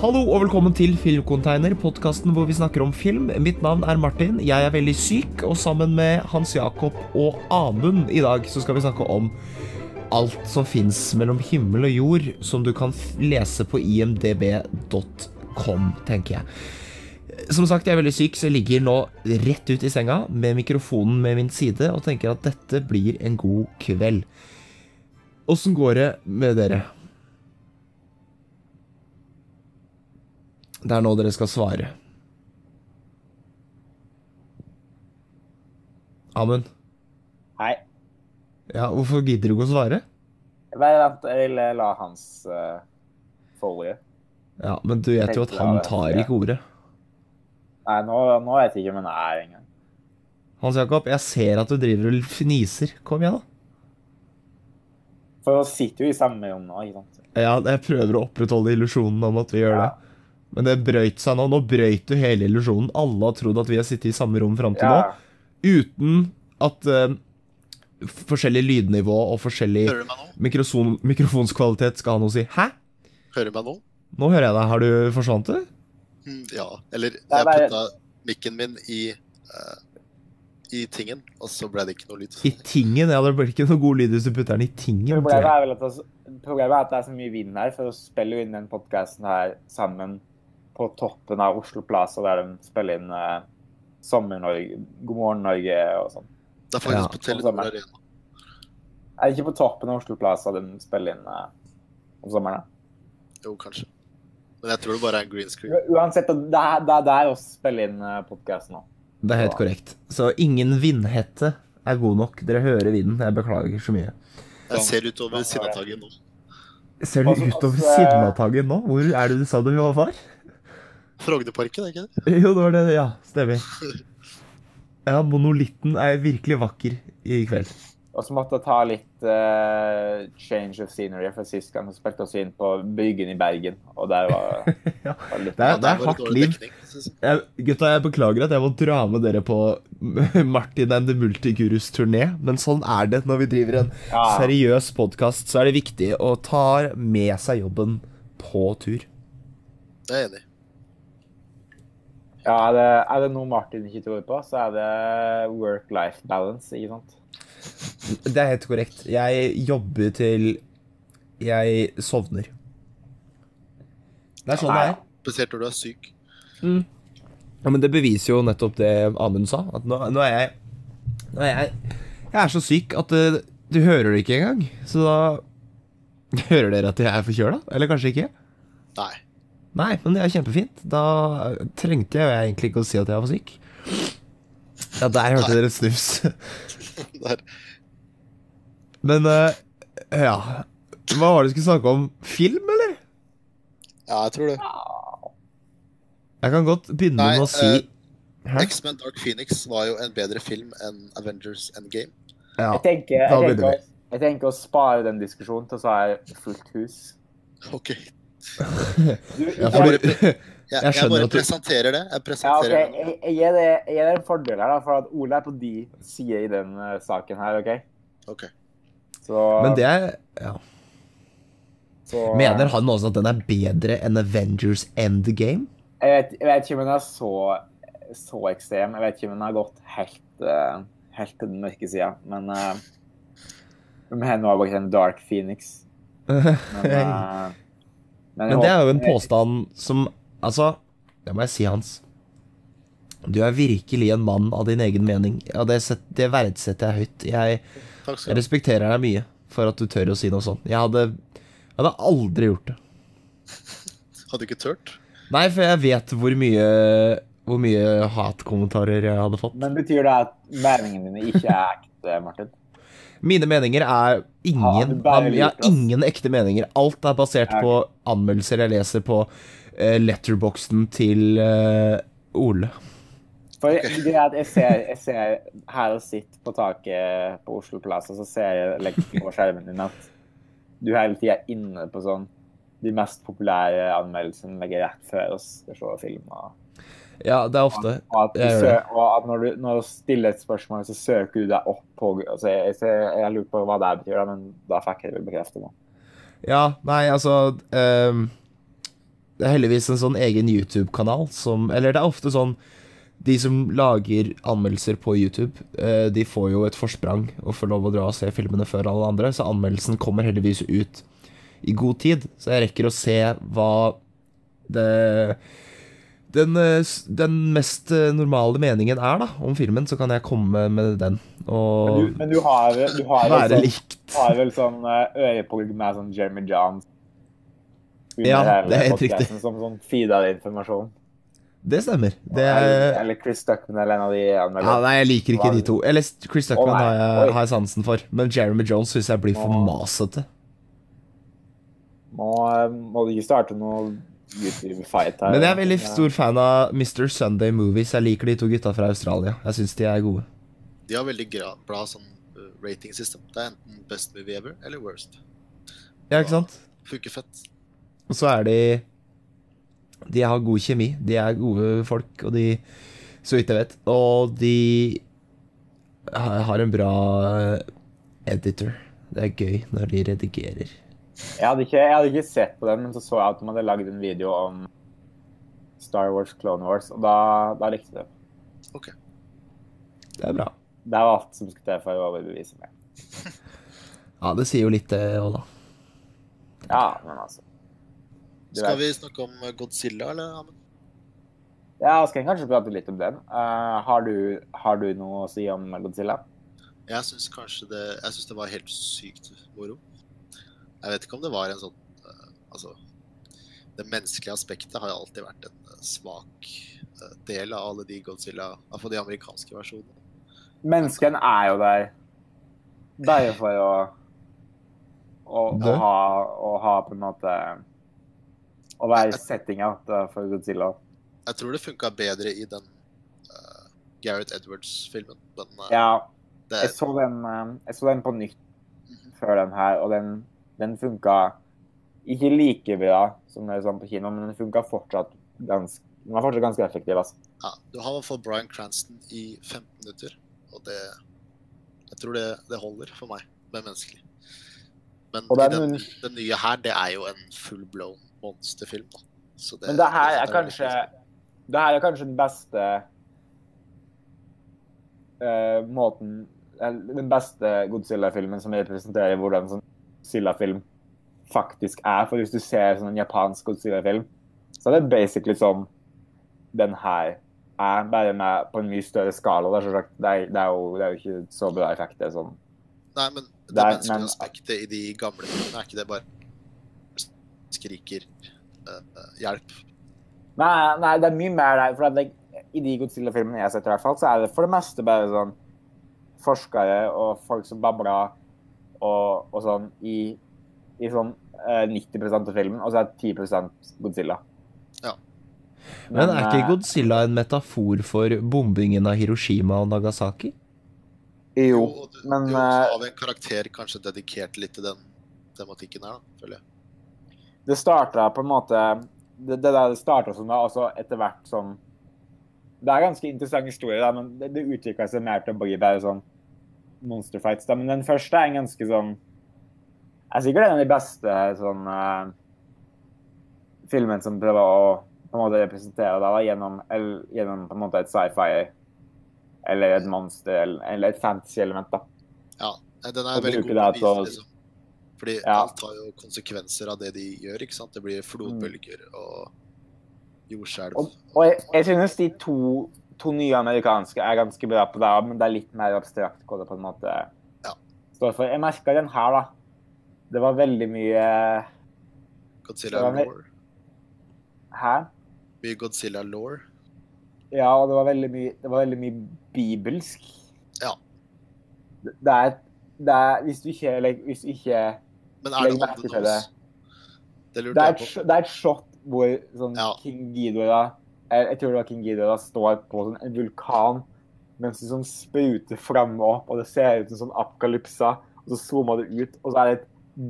Hallo og velkommen til Filmcontainer, podkasten hvor vi snakker om film. Mitt navn er Martin, jeg er veldig syk, og sammen med Hans Jakob og Amund i dag så skal vi snakke om alt som fins mellom himmel og jord, som du kan lese på imdb.com, tenker jeg. Som sagt, jeg er veldig syk, så jeg ligger nå rett ut i senga med mikrofonen med min side og tenker at dette blir en god kveld. Åssen går det med dere? Det er nå dere skal svare. Amund? Hei. Ja, hvorfor gidder du ikke å svare? Vent, jeg vil eh, la hans uh, forrige. Ja, men du vet jo at han tar ikke ordet. Nei, nå, nå vet jeg ikke om han er engang. Hans Jakob, jeg ser at du driver og fniser. Kom igjen, da. For vi sitter jo i samme rom nå, ikke sant? Ja, jeg prøver å opprettholde illusjonen om at vi gjør Ja. det. Men det brøyt seg nå. Nå brøyt jo hele illusjonen. Alle har trodd at vi har sittet i samme rom fram til Ja. nå. Uten at uh, forskjellig lydnivå og forskjellig mikrofon, mikrofonskvalitet skal ha noe å si. Hæ? Hører du meg nå? Nå hører jeg deg. Har du forsvant du? Hm, Ja. Eller er jeg putta mikken min i uh, i tingen, og så ble det ikke noe lyd. I tingen? Ja, det blir ikke noe god lyd hvis du putter den i tingen. Problemet er vel at det, problemet er at det er så mye vind her, for å spille inn den podkasten her sammen på toppen av Oslo Plaza, der de spiller inn uh, Sommer-Norge, God morgen Norge og sånn. Det er faktisk Ja. på Telenor. Arena. Er det ikke på toppen av Oslo Plaza de spiller inn uh, om sommeren? da? Jo, kanskje. Men jeg tror det bare er en green screen. Uansett, det er, det er der vi spiller inn uh, podkasten nå. Det er helt korrekt. Så ingen vindhette er god nok. Dere hører vinden. Jeg beklager så mye. Jeg ser utover Sinnataggen nå. Ser du Altså, utover altså, Sinnataggen nå? Hvor er det du sa du var far? Frognerparken, er ikke det? Jo, det var det. Ja, stemmer. Ja, monolitten er virkelig vakker i kveld. Og så måtte jeg ta litt uh, change of scenery, for sist gang så spilte oss inn på Bryggen i Bergen, og der var, Ja. var litt Det er, Ja, det er hardt liv. Jeg, gutta, jeg beklager at jeg må dra med dere på Martin and the Multigurus-turné, men sånn er det når vi driver en Ja. seriøs podkast. Så er det viktig å ta med seg jobben på tur. Det er jeg enig i. Ja, er det, er det noe Martin ikke tror på, så er det work-life balance, ikke sant? Det er helt korrekt. Jeg jobber til jeg sovner. Det er sånn det er. Spesielt når du er syk. Ja, men det beviser jo nettopp det Amund sa. At nå, nå er jeg Nå er jeg Jeg er så syk at det, du hører det ikke engang. Så da Hører dere at jeg er forkjøla? Eller kanskje ikke? Nei. Nei, men det er kjempefint. Da trengte jeg jo egentlig ikke å si at jeg var syk. Ja, der hørte dere et snufs. Men uh, ja Hva var det du skulle snakke om? Film, eller? Ja, jeg tror det. Jeg kan godt begynne Nei, med å si uh, X-Men Dark Phoenix var jo en bedre film enn Avengers Endgame. Ja. Jeg tenker, jeg, tenker, jeg tenker å spare den diskusjonen til så er fullt hus. Ok. Du, Ja, ja, for Jeg, Jeg jeg, bare at du- presenterer det. Jeg ja, presenterer det. jeg, jeg, gir det, jeg gir det en fordel her, da, for at Ole er på de sider i den uh, saken her, OK? Ok. Så, men det er ja. så, Mener han også at den er bedre enn Avengers Endgame? Jeg vet, jeg vet ikke om den er så, så ekstrem. Jeg vet ikke om den har gått helt, uh, helt til den mørke sida, men uh, Vi har nå bare en Dark Phoenix. Men, eh, Men det er jo en påstand som Altså, det må jeg si, Hans. Du er virkelig en mann av din egen mening. og det, set, det verdsetter jeg høyt. Jeg, jeg respekterer deg mye for at du tør å si noe sånt. Jeg hadde, jeg hadde aldri gjort det. Hadde du ikke turt? Nei, for jeg vet hvor mye Hvor mye hatkommentarer jeg hadde fått. Men betyr det at meningene dine ikke er ekte, Martin? Mine meninger er ingen Jeg har ingen ekte meninger. Alt er basert på anmeldelser jeg leser på uh, letterboxen til eh, Ole. For det er at jeg ser, jeg ser her og sitter på taket på Oslo Plass, og så ser jeg legger på skjermen din at du hele tida er inne på sånn de mest populære anmeldelsene legger rett før oss skal se film. Og, Ja, det er ofte. at, du Jeg gjør sø, det. og at når du, når du stiller et spørsmål, så søker du deg opp på altså Jeg, jeg, jeg lurer på hva det betyr, men da fikk jeg det bekreftet nå. Ja, nei, altså um, Det er heldigvis en sånn egen YouTube-kanal som Eller det er ofte sånn De som lager anmeldelser på YouTube, eh, de får jo et forsprang og får lov å dra og se filmene før alle andre, så anmeldelsen kommer heldigvis ut i god tid. Så jeg rekker å se hva det den, eh, den mest eh, normale meningen er da om filmen, så kan jeg komme med den. Men du, men du har, du har, være sånn, likt. har vel sånn eh, med sånn Jeremy Johns Ja, det er helt riktig. Som sånn av informasjon. Det stemmer. Det eller, er eller Chris Duckman eller en av de andre. Ja, nei, jeg liker ikke de to. Eller Chris Duckman oh, har, jeg, har jeg sansen for. Men Jeremy Jones syns jeg blir for masete. Må, må du ikke starte noe YouTube-fight her? Men jeg er veldig stor fan av Mr. Sunday Movies. Jeg liker de to gutta fra Australia. Jeg syns de er gode. De har veldig bra sånn uh, rating system. Det er enten best movie ever eller worst. Ja, ikke sant? Funker fett. Og så er de De har god kjemi. De er gode folk, og de Så vidt jeg vet. Og de har har en bra eh, editor. Det er gøy når de redigerer. Jeg hadde, ikke, jeg hadde ikke sett på den, men så så jeg at de hadde lagd en video om Star Wars Clone Wars, og da, da likte jeg det. OK. Det er bra. Det var alt som skulle til for å overbevise meg. Ja, det sier jo litt, det òg, da. Ja, men altså Du Skal vi snakke om uh, Godzilla, eller? Amund? Ja, skal jeg kanskje prate litt om den. Uh, har, du, har du noe å si om Godzilla? Jeg syns kanskje det Jeg synes det var helt sykt moro. Jeg vet ikke om det var en sånn uh, Altså Det menneskelige aspektet har jo alltid vært en uh, svak uh, del av alle de Godzilla Iallfall de amerikanske versjonene. Mennesken er jo der Der for å å, å, ha, å ha på en måte Å være settinga for Godzilla. Jeg tror det funka bedre i den uh, Gareth Edwards-filmen. Uh, Ja, det, jeg så den, eh, jeg så den på nytt Mhm. før den her, og den, den funka ikke like bra som det er sånn på kino, men den funka fortsatt ganske den var fortsatt ganske effektiv. Altså. ja, du har i hvert fall Bryan Cranston i 15 minutter, og det Jeg tror det, det holder for meg med menneskelig. Men det er den, noen- den nye her, det er jo en full blown monsterfilm, da. Så Men det her er kanskje. Det her er kanskje den beste uh, måten Den beste Godzilla-filmen som representerer hvordan sånn Godzilla-film faktisk er. For hvis du ser sånn en japansk Godzilla-film, så er det basically som den her er, bare med på en mye større skala. Det er, det er, det er, jo, det er jo ikke så bra effekt. sånn. Nei, men det, Det er- menneskelige men- aspektet i de gamle filmene, er ikke det bare skriker uh, hjelp? Nei, nei, det er mye mer der. For det, I de Godzilla-filmene jeg har sett, i hvert fall, så er det for det meste bare sånn forskere og folk som babler og, og sånn i, i sånn eh, 90 av filmen, og så er det 10% Godzilla. Ja. Men er ikke eh, Godzilla en metafor for bombingen av Hiroshima og Nagasaki? Jo, og du, men jo, så eh, har vi en karakter kanskje dedikert litt til den tematikken her, da, føler jeg. det starta på en måte Det, det der det starta som da, altså etter hvert som Det er en ganske interessant historie, da, men det, det utvikla seg mer til å bli bare sånn monster fights. Da. Men den første er en ganske sånn er sikkert en av de beste sånn uh, filmene som prøver å på en måte representere deg da, gjennom, eller, gjennom på en måte et sci-fi eller et monster eller, eller et fantasy-element. da. Ja, den er veldig god å å- vise, liksom. Fordi Ja. alt har jo konsekvenser av det de gjør, ikke sant? Det blir flodbølger og jordskjelv. Og, og jeg, jeg synes de to, to nye amerikanske er ganske bra på det, men det er litt mer abstrakt hva det på en måte Ja. står for. Jeg merka den her, da. Det var veldig mye Godzilla det ve- Law. Hæ? Mye Godzilla Lore. Ja, og det var veldig mye, det var veldig mye bibelsk. Ja. Det, det er, det er Hvis du ikke legger Hvis du ikke Men er det merke til? Det Det lurte er et, det er et shot hvor sånn Ja. King Ghidorah jeg, jeg tror det var King Ghidorah står på sånn, en vulkan mens det sånn spruter flamme opp, og det ser ut som sånn apokalypsa. Og så zoomer det ut, og så er det et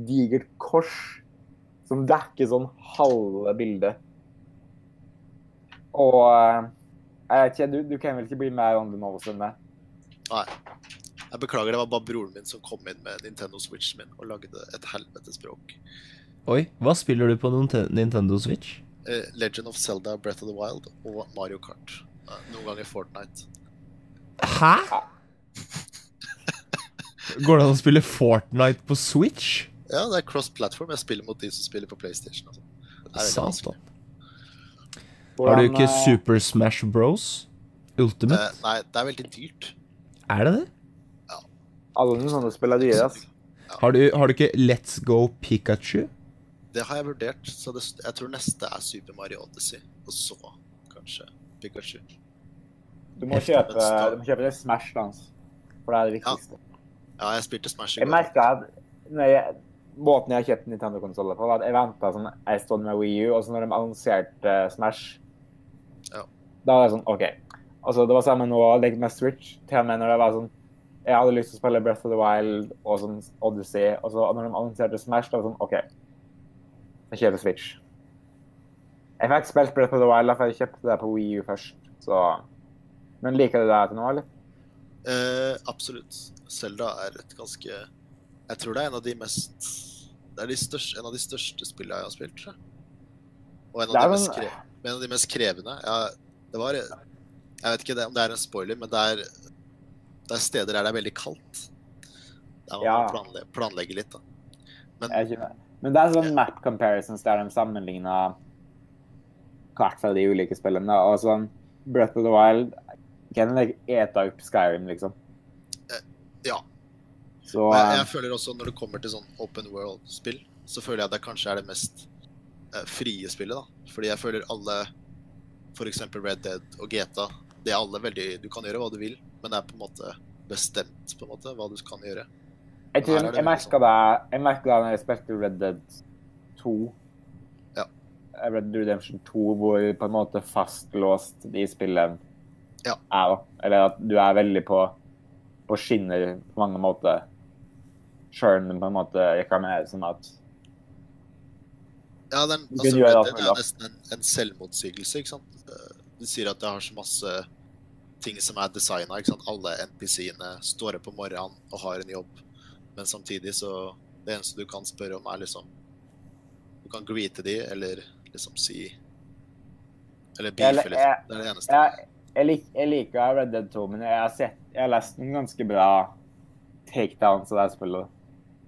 digert kors som dekker sånn halve bildet. Og eh, jeg vet ikke, du, du kan vel ikke bli mer on nå, nose enn det? Nei. Jeg beklager, det var bare broren min som kom inn med Nintendo Switchen min og lagde et helvetes bråk. Oi, hva spiller du på Nintendo Switch? Eh, Legend of Zelda, Breath of the Wild og Mario Kart. Eh, Noen ganger Fortnite. Hæ? Går det an å spille Fortnite på Switch? Ja, det er cross-platform. Jeg spiller mot de som spiller på PlayStation. Altså. Sant. Har du ikke eh, Super Smash Bros? Ultimate? Eh, nei, det er veldig dyrt. Er det det? Ja. Alle sånne spill er dyre. Har du, har du ikke Let's Go Pikachu? Det har jeg vurdert, så det, jeg tror neste er Super Mario Odyssey. Og så kanskje Pikachu. Du må kjøpe, du må kjøpe det Smash Dance, for det er det viktigste. Ja, jeg spilte Smash i går. Jeg merka at måten jeg har kjøpt Nintendo-konsoller på, var at jeg venta sånn en stund med Wii U, og så når de annonserte Smash, Ja. da var det sånn OK. Altså, det var samme nå like med Switch. Til og med når det var sånn Jeg hadde lyst til å spille Breath of the Wild og sånn Odyssey, og så når de annonserte Smash, da var det sånn OK. Jeg kjøper Switch. Jeg fikk spilt Breath of the Wild, for jeg kjøpte det på Wii U først, så Men liker du det til nå, eller? Eh, absolutt. Zelda er et ganske Jeg tror det er en av de mest Det er de største, en av de største spillene jeg har spilt. tror jeg. Og en av, de, en... mest, kre, en av de mest krevende. Ja, det var Jeg vet ikke om det er en spoiler, men det er, det er steder der det er veldig kaldt. Der man Ja. må planlegge, planlegge litt, da. Men Jeg er ikke med. Men det er sånn map comparisons der de sammenligna hvert fra de ulike spillene. Og sånn Breath of the Wild kan like, ete opp Skyrim, liksom. ja. Så Men jeg, eh, føler også når det kommer til sånn open world-spill, så føler jeg det kanskje er det mest eh, frie spillet, da. Fordi jeg føler alle, f.eks. Red Dead og GTA, det er alle veldig Du kan gjøre hva du vil, men det er på en måte bestemt på en måte hva du kan gjøre. Jeg, tror, det jeg merka det jeg merka når jeg spilte Red Dead 2. Ja. Red Dead Redemption 2, hvor på en måte fastlåst de spillene Ja. er. da. Eller at du er veldig på, på skinner på mange måter. Sjøl på en måte jeg være som at Ja, den, altså, Red Dead er nesten en, en selvmotsigelse, ikke sant. Du sier at det har så masse ting som er designa. Alle NPC-ene står opp om morgenen og har en jobb, men samtidig så Det eneste du kan spørre om, er liksom Du kan greete de, eller liksom si Eller beefe, liksom. Det er det eneste. Jeg, jeg, lik, jeg liker Red Dead 2, men jeg har, sett, jeg har lest noen ganske bra takedowns av det spillet.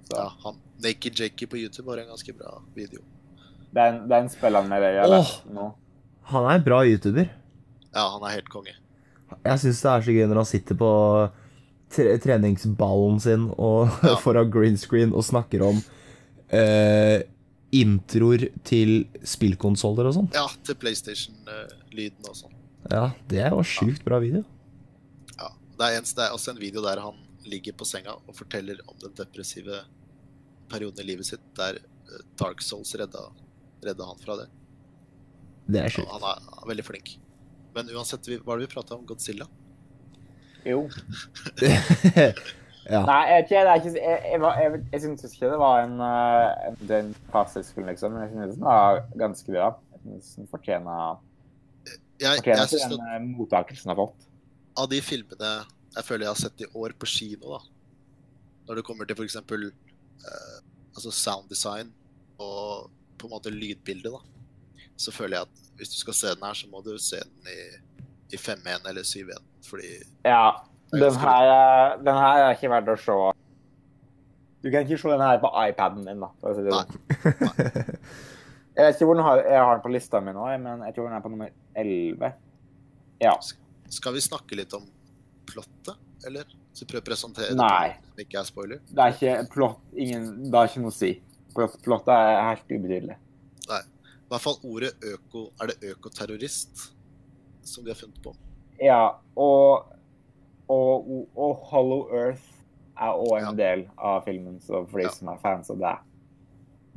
Så Ja, han, Naked Jakey på YouTube har en ganske bra video. den, den han med deg, jeg har lest nå. Han er en bra YouTuber. Ja, han er helt konge. Jeg syns det er så gøy når han sitter på tre treningsballen sin og Ja. foran green screen og snakker om uh, introer til spillkonsoller og sånn. Ja, til PlayStation-lyden og sånn. Ja, det er jo sjukt bra video. Ja. Det er, en, det er også en video der han ligger på senga og forteller om den depressive perioden i livet sitt, der eh, Dark Souls redda, redda han fra det. Det er sjukt. han er, han er veldig flink. Men uansett, vi, hva er det vi prata om? Godzilla? Jo. ja. Nei, jeg, vet ikke, det er ikke, jeg, jeg, var- jeg, jeg syns ikke det var en, eh, en, den fantastisk liksom. Men jeg syns den var ganske bra. Jeg synes den fortjener, fortjener jeg ikke den at eh, mottakelsen den har fått. av de filmene jeg føler jeg har sett i år på kino, da, når det kommer til f.eks. Uh, altså sound design og på en måte lydbildet, da, så føler jeg at hvis du skal se den her, så må du se den i, i 5.1 eller 7.1, fordi Ja, Det den her, er- den her er ikke verdt å se. Du kan ikke se den her på iPaden din, da. For å si det Nei. sånn. Jeg vet ikke hvor den har, jeg har den på lista mi nå, men jeg tror den er på nummer 11. Ja. Skal vi snakke litt om plottet, eller? Så prøv å presentere Nei. det som ikke er spoiler. Det er ikke plott, ingen, det har ikke noe å si. Plott, plottet er helt ubetydelig. Nei. I hvert fall ordet øko Er det økoterrorist som de har funnet på? Ja, og, og, og Hollow Earth er òg en Ja. del av filmen, så for de Ja. som er fans av det.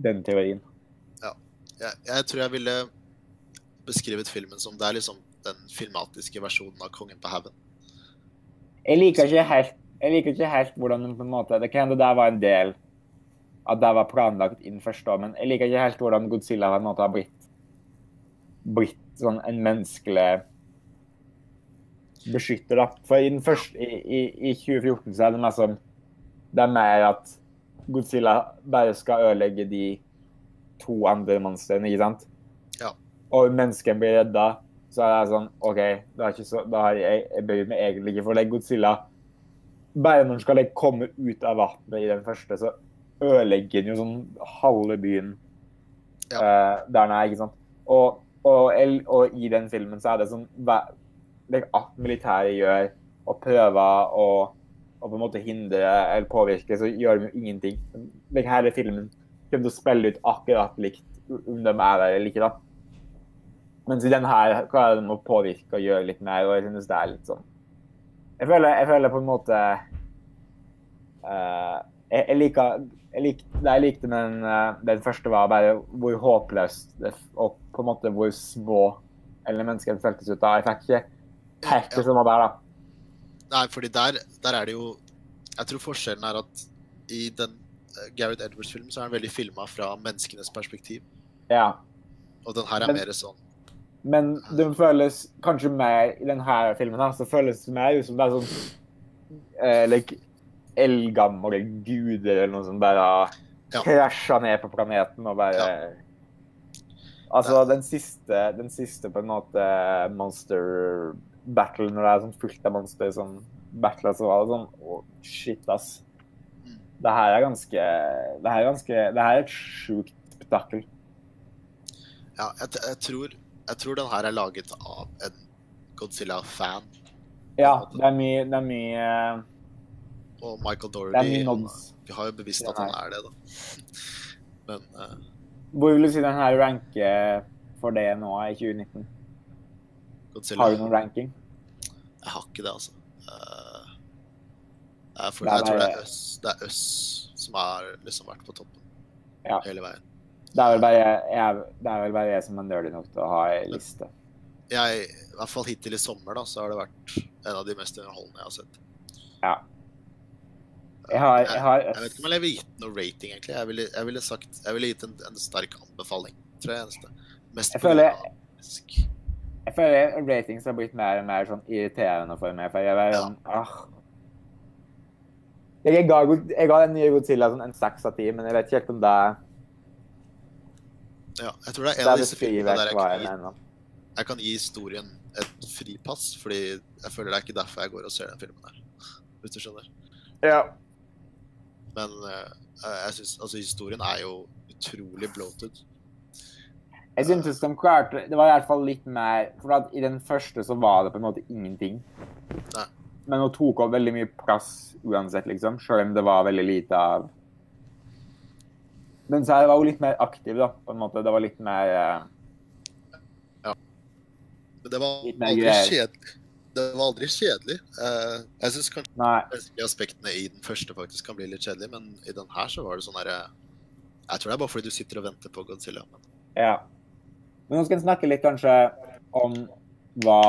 Den teorien. Jeg, jeg tror jeg ville beskrevet filmen som det er liksom den filmatiske versjonen av Kongen på haugen. Jeg liker ikke helt, jeg liker ikke helt hvordan den på en måte Det kan hende det var en del at det var planlagt inn først, da, men jeg liker ikke helt hvordan Godzilla på en måte har blitt blitt sånn en menneskelig beskytter, da. For i den første i, i, i 2014 så er det mer sånn Det er mer at Godzilla bare skal ødelegge de to andre monstrene, ikke sant? Ja. og menneskene blir redda, så er det sånn OK, det er ikke så, da har jeg, jeg bøyer meg egentlig ikke for det. Godzilla Bare når han skal komme ut av vannet i den første, så ødelegger han jo sånn halve byen Ja. uh, der han er, ikke sant. Og, og, og, og i den filmen så er det sånn Alt militæret gjør, og prøver å, og på en måte hindre eller påvirke, så gjør de jo ingenting. Like, hele filmen kommer til å spille ut akkurat likt om de er der eller ikke. da. Mens i den her klarer de å påvirke og gjøre litt mer, og jeg synes det er litt sånn Jeg føler, jeg føler på en måte uh, jeg, jeg liker jeg lik, Det jeg likte med den, uh, den første, var bare hvor håpløst og på en måte hvor små eller menneskene føltes ut av. Jeg fikk ikke helt det var der, da. Nei, fordi der, der er det jo Jeg tror forskjellen er at i den uh, Gareth Edwards-filmen så er den veldig filma fra menneskenes perspektiv. Ja. Og den her er Men- mer sånn Men de føles kanskje mer i denne filmen her, så føles det mer ut som det er sånn uh, like, eldgamle guder eller noe som bare Ja. krasja ned på planeten og bare Altså, den siste, den siste på en måte monster battle, når det er sånn fullt av monster som battler, så var det sånn Å, shit, ass. Mm. Det her er ganske Det her er ganske Det her er et sjukt spetakkel. Ja, jeg, jeg, tror, jeg tror den her er laget av en Godzilla-fan. Ja, det er mye Det er mye Og Michael nods. Vi har jo bevisst at han er det, da. Men uh... Hvor vil du si den her ranker for det nå i 2019? Godzilla Har du noen ranking? Jeg har ikke det, altså. Uh, for, Det er jeg tror det er Øss, det er Øss som har liksom vært på toppen Ja. hele veien. Det er vel bare jeg, det er vel bare jeg som er nerdy nok til å ha ei liste. Jeg, I hvert fall hittil i sommer da, så har det vært en av de mest underholdende jeg har sett. Jeg har, jeg har Jeg vet ikke om jeg ville gitt noe rating, egentlig. Jeg ville, ville, sagt, ville gitt en, en sterk anbefaling, tror jeg. eneste. Mest Jeg føler-. Jeg føler ratings har blitt mer og mer sånn irriterende for meg. For jeg er Ja. sånn ah. Jeg ga, jeg ga den nye Godzilla sånn en seks av ti, men jeg vet ikke helt om det Ja, jeg tror det er en av disse filmene der jeg kan, gi, jeg kan gi historien et fripass, fordi jeg føler det er ikke derfor jeg går og ser den filmen her. Hvis du skjønner. Ja. Men jeg, jeg synes, altså, historien er jo utrolig bloated. Jeg syntes de klarte Det var i hvert fall litt mer For at i den første så var det på en måte ingenting. Nei. Men hun tok opp veldig mye plass uansett, liksom. Selv om det var veldig lite av Men så her var hun litt mer aktiv, da. På en måte. Det var litt mer Ja. Men det var aldri greier. kjedelig. Det var aldri kjedelig. Uh, jeg syns kanskje Nei. aspektene i den første faktisk kan bli litt kjedelig, men i den her så var det sånn herre Jeg tror det er bare fordi du sitter og venter på Godzilla. Men Ja. Men nå skal vi snakke litt kanskje om hva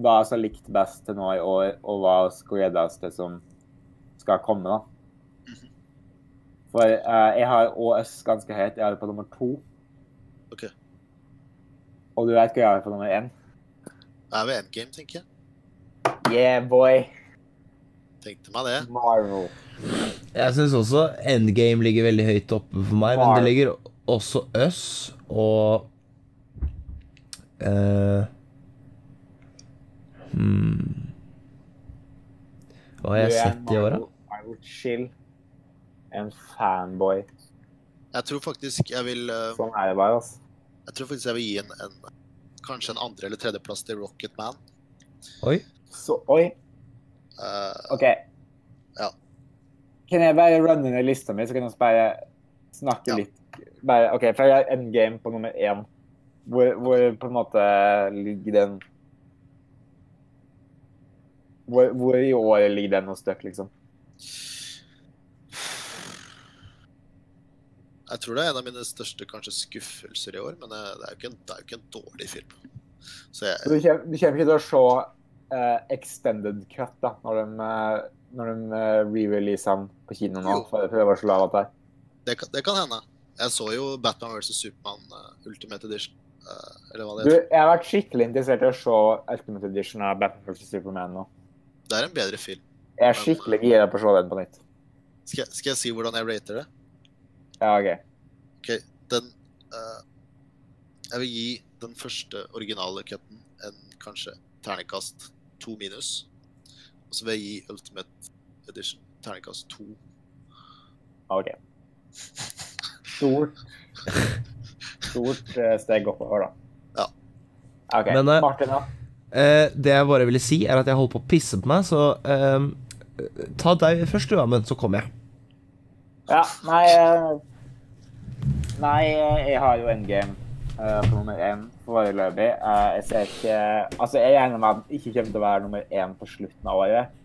hva som er likt best til nå i år, og hva skredes det som skal komme, da. For uh, jeg har ÅS ganske høyt. Jeg har det på nummer to. OK. Og du vet hva jeg har på nummer én? det er ved endgame, tenker jeg. Yeah, boy. Tenkte meg det. Marvel. Jeg syns også Endgame ligger veldig høyt oppe for meg, men det ligger også Us og uh, hmm. Hva har jeg sett i år, da? Chill. En fanboy. Jeg tror faktisk jeg vil uh, Sånn er det bare, altså. Jeg tror faktisk jeg vil gi en, en kanskje en andre- eller tredjeplass til Rocket Man. Oi. Så, oi. Uh, OK. Ja. Kan jeg bare runne ned lista mi, så kan vi bare snakke Ja. litt bare, OK, for jeg har endgame på nummer én. Hvor, hvor på en måte ligger den Hvor, hvor i året ligger den hos dere, liksom? jeg tror det er en av mine største kanskje skuffelser i år, men det er jo ikke en, det er jo ikke en dårlig film. Så jeg, Så du kommer, du kommer ikke til å se uh, extended cut da, når de, uh, når de uh, re-releaser den på kino nå? Jo. For det var så lav at det er. det, kan, det kan hende. Jeg så jo Batman vs. Supermann uh, Ultimate Edition. Uh, eller hva det heter. jeg har vært skikkelig interessert i å se Ultimate Edition av Batman vs. Superman nå. Det er en bedre film. Jeg er skikkelig gira på å se den på nytt. Skal, skal jeg si hvordan jeg rater det? Ja, OK. Ok, den uh, Jeg vil gi den første originale cuten en kanskje terningkast to minus. Og så vil jeg gi Ultimate Edition terningkast to. OK. Stort Stort eh, steg oppover, da. Ja. OK. Men, eh, Martin, da? Eh, det jeg bare ville si, er at jeg holder på å pisse på meg, så eh, ta deg først, du, Amund, så kommer jeg. Ja, nei eh, Nei, jeg har jo en game eh, på nummer én foreløpig. Uh, jeg ser ikke Altså, jeg regner med at den ikke kommer til å være nummer én på slutten av året.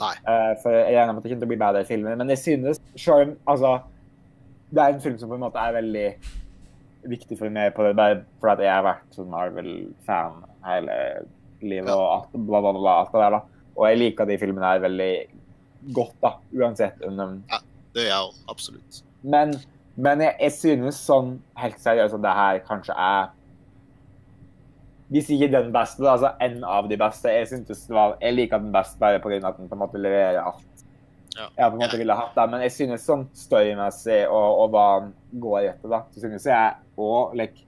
Nei. Uh, for jeg regner med at det kommer til å bli bedre filmer. Men jeg synes selv om Altså, det er en film som på en måte er veldig viktig for meg, på det, bare fordi jeg har vært sånn Marvel-fan hele livet og alt, bla, bla, bla, alt det der, da. Og jeg liker de filmene her veldig godt, da. Uansett om de Det gjør jeg òg. Absolutt. men, men jeg, jeg synes sånn helt seriøst at det her kanskje er Hvis ikke den beste, da, altså en av de beste. Jeg, synes det var, jeg liker den best bare pga. at den på en måte leverer alt Ja. jeg på en måte ville hatt. da, Men jeg synes sånn storymessig og, og hva han går etter, da, så synes jeg òg like,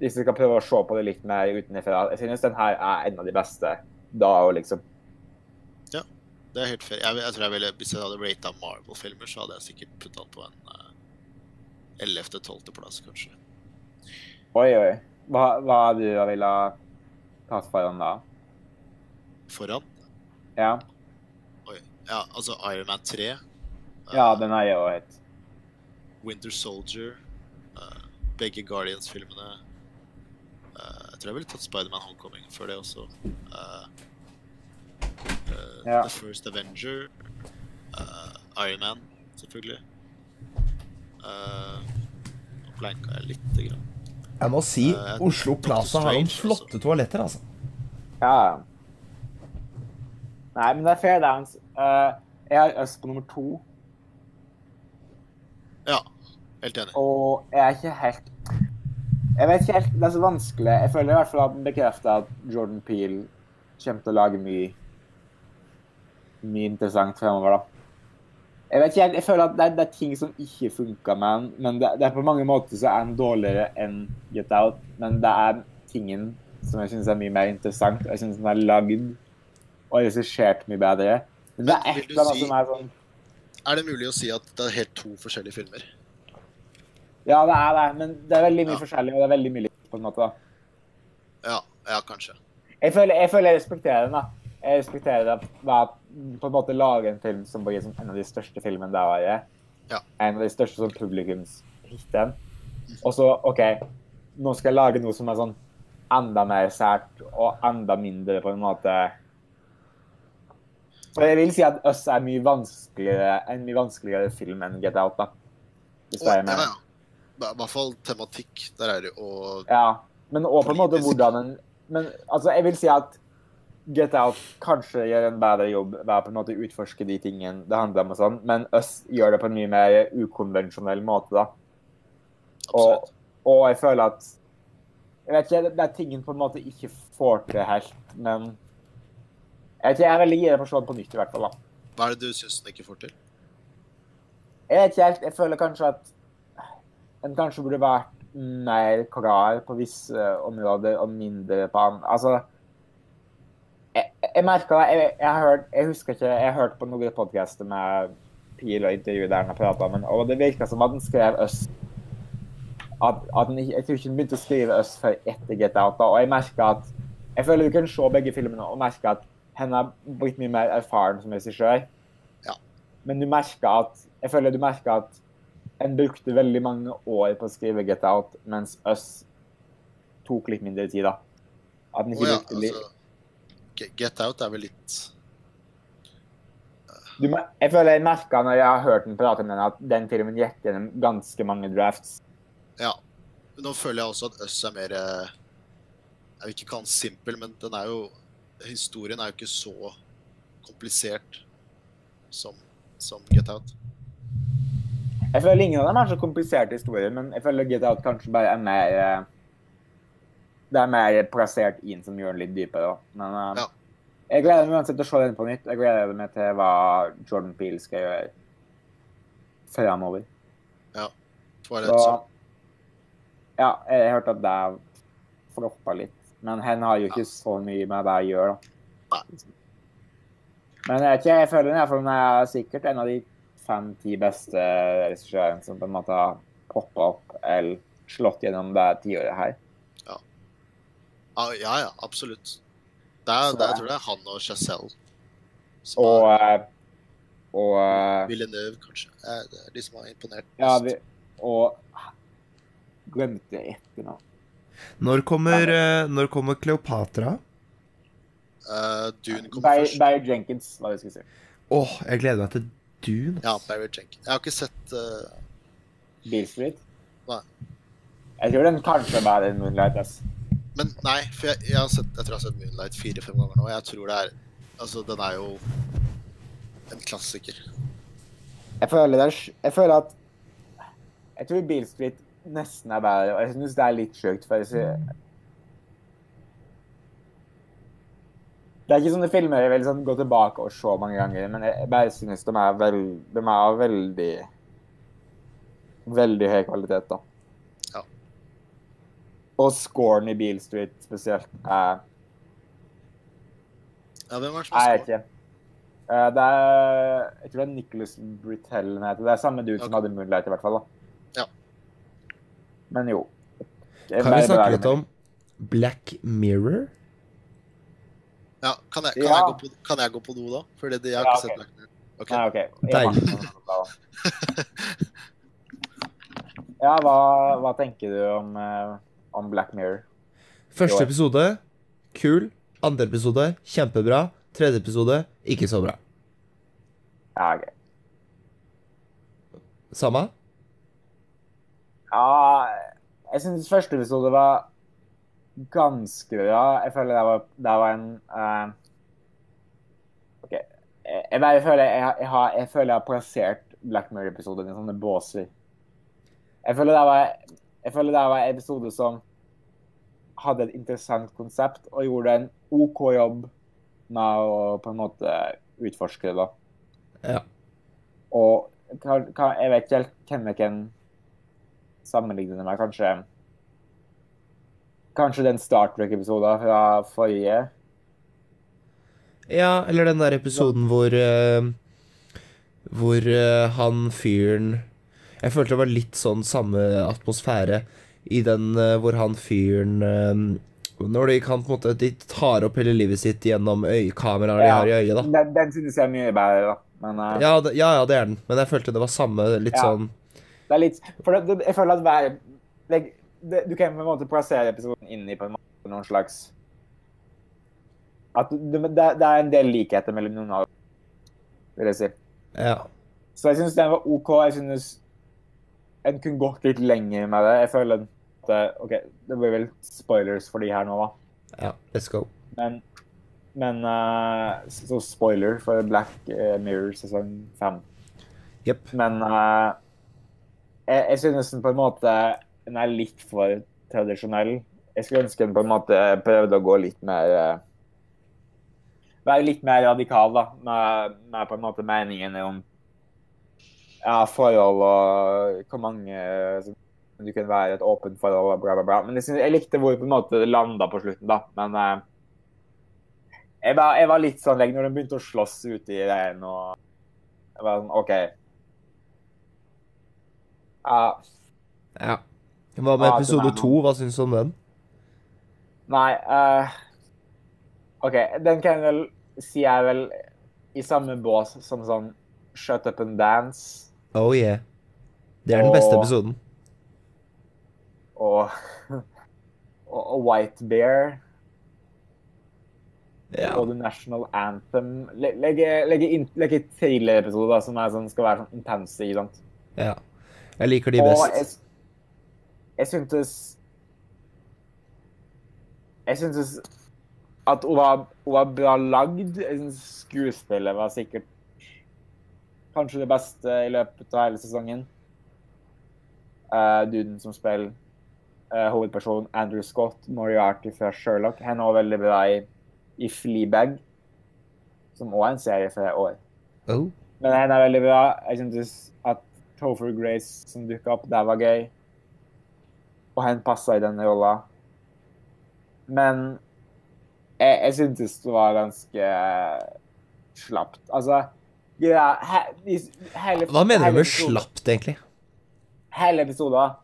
Hvis vi skal prøve å se på det litt mer utenfra, jeg synes den her er en av de beste da og liksom. Det er helt fair. Jeg, jeg tror jeg ville, Hvis jeg hadde rata Marvel-filmer, så hadde jeg sikkert putta den på en uh, 11.-12.-plass, kanskje. Oi, oi. Hva, hva du ville tatt foran da? Foran? Ja. Ja, altså Iron Man 3. uh, ja den er jeg òg et Winter Soldier. uh, begge Guardians-filmene. Uh, jeg tror jeg ville tatt Spiderman Homecoming før det også. Uh, uh, Ja. The First Avenger. Uh, Iron Man, selvfølgelig. Uh, Nå blanka jeg lite grann. Jeg må si Eh, Oslo Plaza har noen flotte toaletter, altså. Ja, Ja. Nei, men det er fair dance. Uh, jeg har Øst på nummer to, Ja, helt enig. og jeg er ikke helt Jeg vet ikke helt Det er så vanskelig. Jeg føler i hvert fall at den bekrefter at Jordan Peel kommer til å lage mye mye interessant fremover, da. Jeg vet ikke helt, jeg føler at det er, det er ting som ikke funka med den, men det, det er på mange måter så er den dårligere enn Get Out. Men det er tingen som jeg syns er mye mer interessant, og jeg syns den er lagd og regissert mye bedre. Men det er et eller annet si- som er sånn Er det mulig å si at det er helt to forskjellige filmer? Ja, det er det, men det er veldig mye Ja. forskjellig, og det er veldig mye likt, på en måte. da. Ja, ja kanskje. Jeg føler jeg, føler jeg respekterer den, da. Jeg respekterer det at på en måte lage en film som blir en av de største filmene det året. Ja. En av de største sånn publikumshitene. Og så, OK, nå skal jeg lage noe som er sånn enda mer sært og enda mindre på en måte Og jeg vil si at Us er mye vanskeligere, en mye vanskeligere film enn Get Out, da. Hvis det er ja, med. ja. I hvert fall tematikk. Der er det jo Ja, men også på en måte hvordan en Men altså, jeg vil si at Get Out kanskje gjør en bedre jobb ved å på en måte utforske de tingene det handler om, og sånn, men Us gjør det på en mye mer ukonvensjonell måte, da. Og, og jeg føler at Jeg vet ikke, det- det er ting en på en måte ikke får til helt, men Jeg jeg er veldig gira på å se den på nytt, i hvert fall. da. Hva er det du syns den ikke får til? Jeg vet ikke helt. Jeg føler kanskje at en kanskje burde vært mer klar på visse områder og mindre på andre. Altså Jeg, jeg merka det jeg, jeg, har hørt, jeg husker ikke Jeg har hørt på noen podkaster med Pil og intervju der han har prata med og det virka som at han skrev Øst at, at den, Jeg tror ikke han begynte å skrive Øst før etter Get Out. da, Og jeg merker at Jeg føler du kan se begge filmene og merke at han har blitt mye mer erfaren som regissør. Ja. Men du merker at Jeg føler du merker at en brukte veldig mange år på å skrive Get Out, mens Us tok litt mindre tid, da. At den ikke oh, ja, brukte litt altså Get Out er vel litt du, Jeg føler jeg merka når jeg har hørt den prate om den, at den filmen gikk gjennom ganske mange drafts. Ja. Nå føler jeg også at Us er mer eh, Jeg vil ikke kalle den simpel, men den er jo Historien er jo ikke så komplisert som, som Get Out. Jeg føler ingen av dem er så kompliserte historier, men jeg føler Get Out kanskje bare er mer eh, Det er mer plassert inn som gjør den litt dypere. da. Men eh, Ja. jeg gleder meg uansett til å se den på nytt. Jeg gleder meg til hva Jordan Peele skal gjøre fremover. Twilight Så Ja, jeg hørte at det floppa litt. Men hen har jo ikke så mye med hva jeg gjør, da. Men jeg, ikke, jeg føler hvert fall den er sikkert en av de fem-ti beste regissørene som på en måte har poppa opp eller slått gjennom det tiåret her. Ah, ja, ja, absolutt. Det er, det, jeg tror det er han og Chazelle. Og, er eh, og eh, Villeneuve, kanskje. Eh, Det er de som har imponert Ja, mest. vi, og glemte etternavn. Når kommer, eh, når kommer Kleopatra? Uh, Dune kommer Barry, først. Barry Jenkins, hva vi skulle si. Åh, jeg gleder meg til Dune. Ja, Barry Jenkins. Jeg har ikke sett uh... Beale Street. Nei. Jeg tror den kanskje er bedre enn Moonlight. ass. Men nei, for jeg, jeg, har sett, jeg tror jeg har sett Moonlight fire-fem ganger nå. og Jeg tror det er Altså, den er jo en klassiker. Jeg føler, det er, jeg føler at Jeg tror Beale Street nesten er bedre, og jeg syns det er litt sjukt. For jeg si. Det er ikke sånne filmer jeg vil sånn, gå tilbake og se mange ganger, men jeg bare synes de er, veld, de er av veldig Veldig høy kvalitet, da. Ja. Og scoren i Beale Street spesielt er Ja, hvem er det som har ikke. Eh, det er Jeg tror det er Nicholas Britell. Det er samme dude som hadde Moonlight, i hvert fall. da. Men jo. Kan vi snakke litt om Black Mirror? Ja, kan jeg, kan, Ja. jeg gå på, kan jeg gå på do da? Fordi jeg har Ja, ikke okay. sett Black Mirror. Okay. Nei, OK. Deilig. Ja, hva, hva tenker du om, eh, om Black Mirror? Første episode, kul. Andre episode, kjempebra. Tredje episode, ikke så bra. Ja, OK. Samme? Ja, jeg syns første episode var ganske bra. Jeg føler det var, det var en uh, OK. Jeg, jeg bare føler jeg, har- jeg, har, jeg føler jeg har plassert Black Mirror-episoden i sånne båser. Jeg føler det var jeg føler det var en episode som hadde et interessant konsept og gjorde en OK jobb med å på en måte utforske det. da. Ja. Og jeg vet ikke helt hvem jeg kan sammenligne det med. Kanskje Kanskje den Star Trek-episoden fra forrige. Ja, eller den der episoden hvor uh, Hvor uh, han fyren Jeg følte det var litt sånn samme atmosfære i den uh, hvor han fyren Når de kan på en måte De tar opp hele livet sitt gjennom øyekameraer de har i øyet, da. Den, den synes jeg er mye bedre, da. Men Ja, ja, ja, det er den. Men jeg følte det var samme litt Ja. sånn det er litt For det, jeg føler at hver like, det, Du kan på en måte plassere episoden inn i på en måte noen slags At det, det, er en del likheter mellom noen av dem, vil jeg si. Ja. Så jeg syns den var OK. Jeg synes en kunne gått litt lenger med det. Jeg føler at OK, det blir vel spoilers for de her nå, da. ja. Let's go. Men, men uh, Så spoiler for Black eh, Mirror sesong fem. Yep. Men eh, jeg, jeg synes den på en måte den er litt for tradisjonell. Jeg skulle ønske den på en måte prøvde å gå litt mer eh, Være litt mer radikal, da, med, med på en måte meningene om ja, forhold og hvor mange du kan være et åpent forhold og bla, bla, bla. Men jeg, synes, jeg likte hvor på en måte det landa på slutten, da. Men eh, jeg, var, jeg var litt sånn lenge når de begynte å slåss ute i regn og Jeg var sånn OK. Ja, Ja. Hva med episode to? Hva syns du om den? nei uh, OK, den kan jeg vel si er vel i samme bås som sånn Shut Up and Dance Oh yeah. Det er den beste episoden. og, og, White Bear Ja. og The National Anthem. Le- Legge, legge, legge thriller-episoder som er sånn, skal være sånn intense. ikke sant? ja. Jeg liker de Og best. jeg, jeg syntes Jeg syntes at hun var, hun var bra lagd. Jeg synes skuespillet var sikkert kanskje det beste i løpet av hele sesongen. Uh, duden som spiller uh, hovedpersonen Andrew Scott, Moriarty fra Sherlock, han er også veldig bra i, i Fleabag, som også er en serie fra i år. Oh. Men han er veldig bra. Jeg syntes at Topher Grace som dukka opp, det var gøy. og han passa i den rolla. Men jeg, jeg syntes det var ganske slapt. Altså ja, he, hele, Hva mener du med episoden- slapt, egentlig? Hele episoden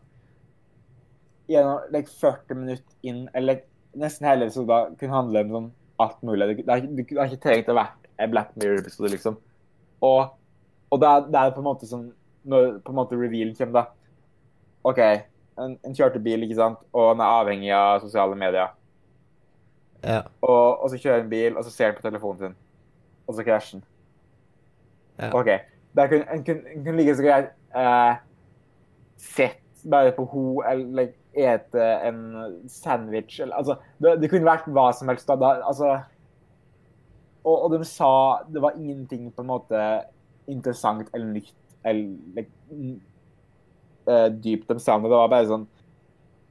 gjennom like, 40 minutter inn, eller nesten hele episoden kunne handle om sånn alt mulig. Det har ikke trengt å være en Black Mirror-episode, liksom. Og, og det, er, det er på en måte sånn Når på en måte revealen kommer, da. OK, en, en kjørte bil, ikke sant, og han er avhengig av sosiale medier. Ja. Og, og så kjører han bil, og så ser han på telefonen sin. Og så krasjer han. Ja. OK. Der kunne, en, kunne, en kunne like så greit eh, sett bare på ho eller like, ete en sandwich eller Altså, det, det kunne vært hva som helst. da, da altså og, og de sa Det var ingenting på en måte interessant eller nytt eller eh, dypt de sammen. det var bare sånn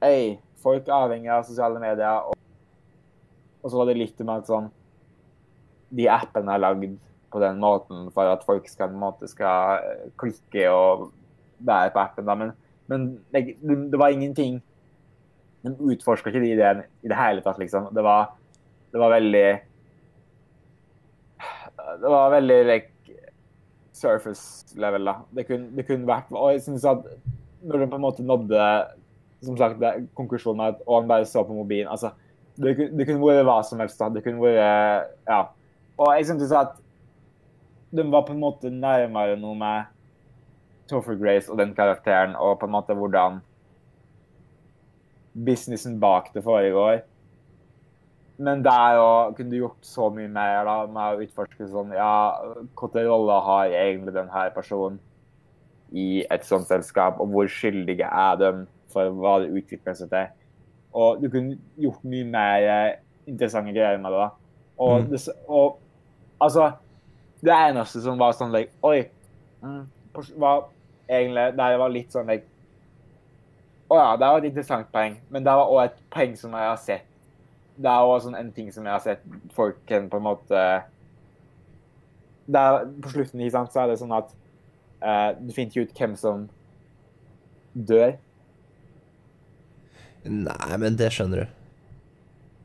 Hei, folk er avhengig av sosiale medier. Og, og så var det litt om at sånn De appene er lagd på den måten for at folk skal, måte, skal eh, klikke og være på appen. Da. Men, men det, det var ingenting De utforska ikke de ideene i det hele tatt, liksom. Det var, det var veldig Det var veldig like, surface level, da. Det kunne, det kunne vært Og jeg synes at når de på en måte nådde som sagt, konklusjonen med at han bare så på mobilen altså, det, det kunne vært hva som helst. da. Det kunne vært Ja. Og jeg syntes at de var på en måte nærmere noe med Topher Grace og den karakteren, og på en måte hvordan businessen bak det foregår. Men det er jo kunne du gjort så mye mer da, med å utforske sånn Ja, hvilken rolle har egentlig denne personen i et sånt selskap, og hvor skyldige er de for hva det utvikler seg til? Og du kunne gjort mye mer eh, interessante greier med det. da. Og, Mm. det, og altså Det eneste som var sånn like, Oi. Mm, var egentlig Det var litt sånn like, Å ja, det var et interessant poeng, men det var òg et poeng som jeg har sett. Det er også sånn en ting som jeg har sett folk kan på en måte er, På slutten ikke sant, så er det sånn at uh, du finner ikke ut hvem som dør. Nei, men det skjønner du.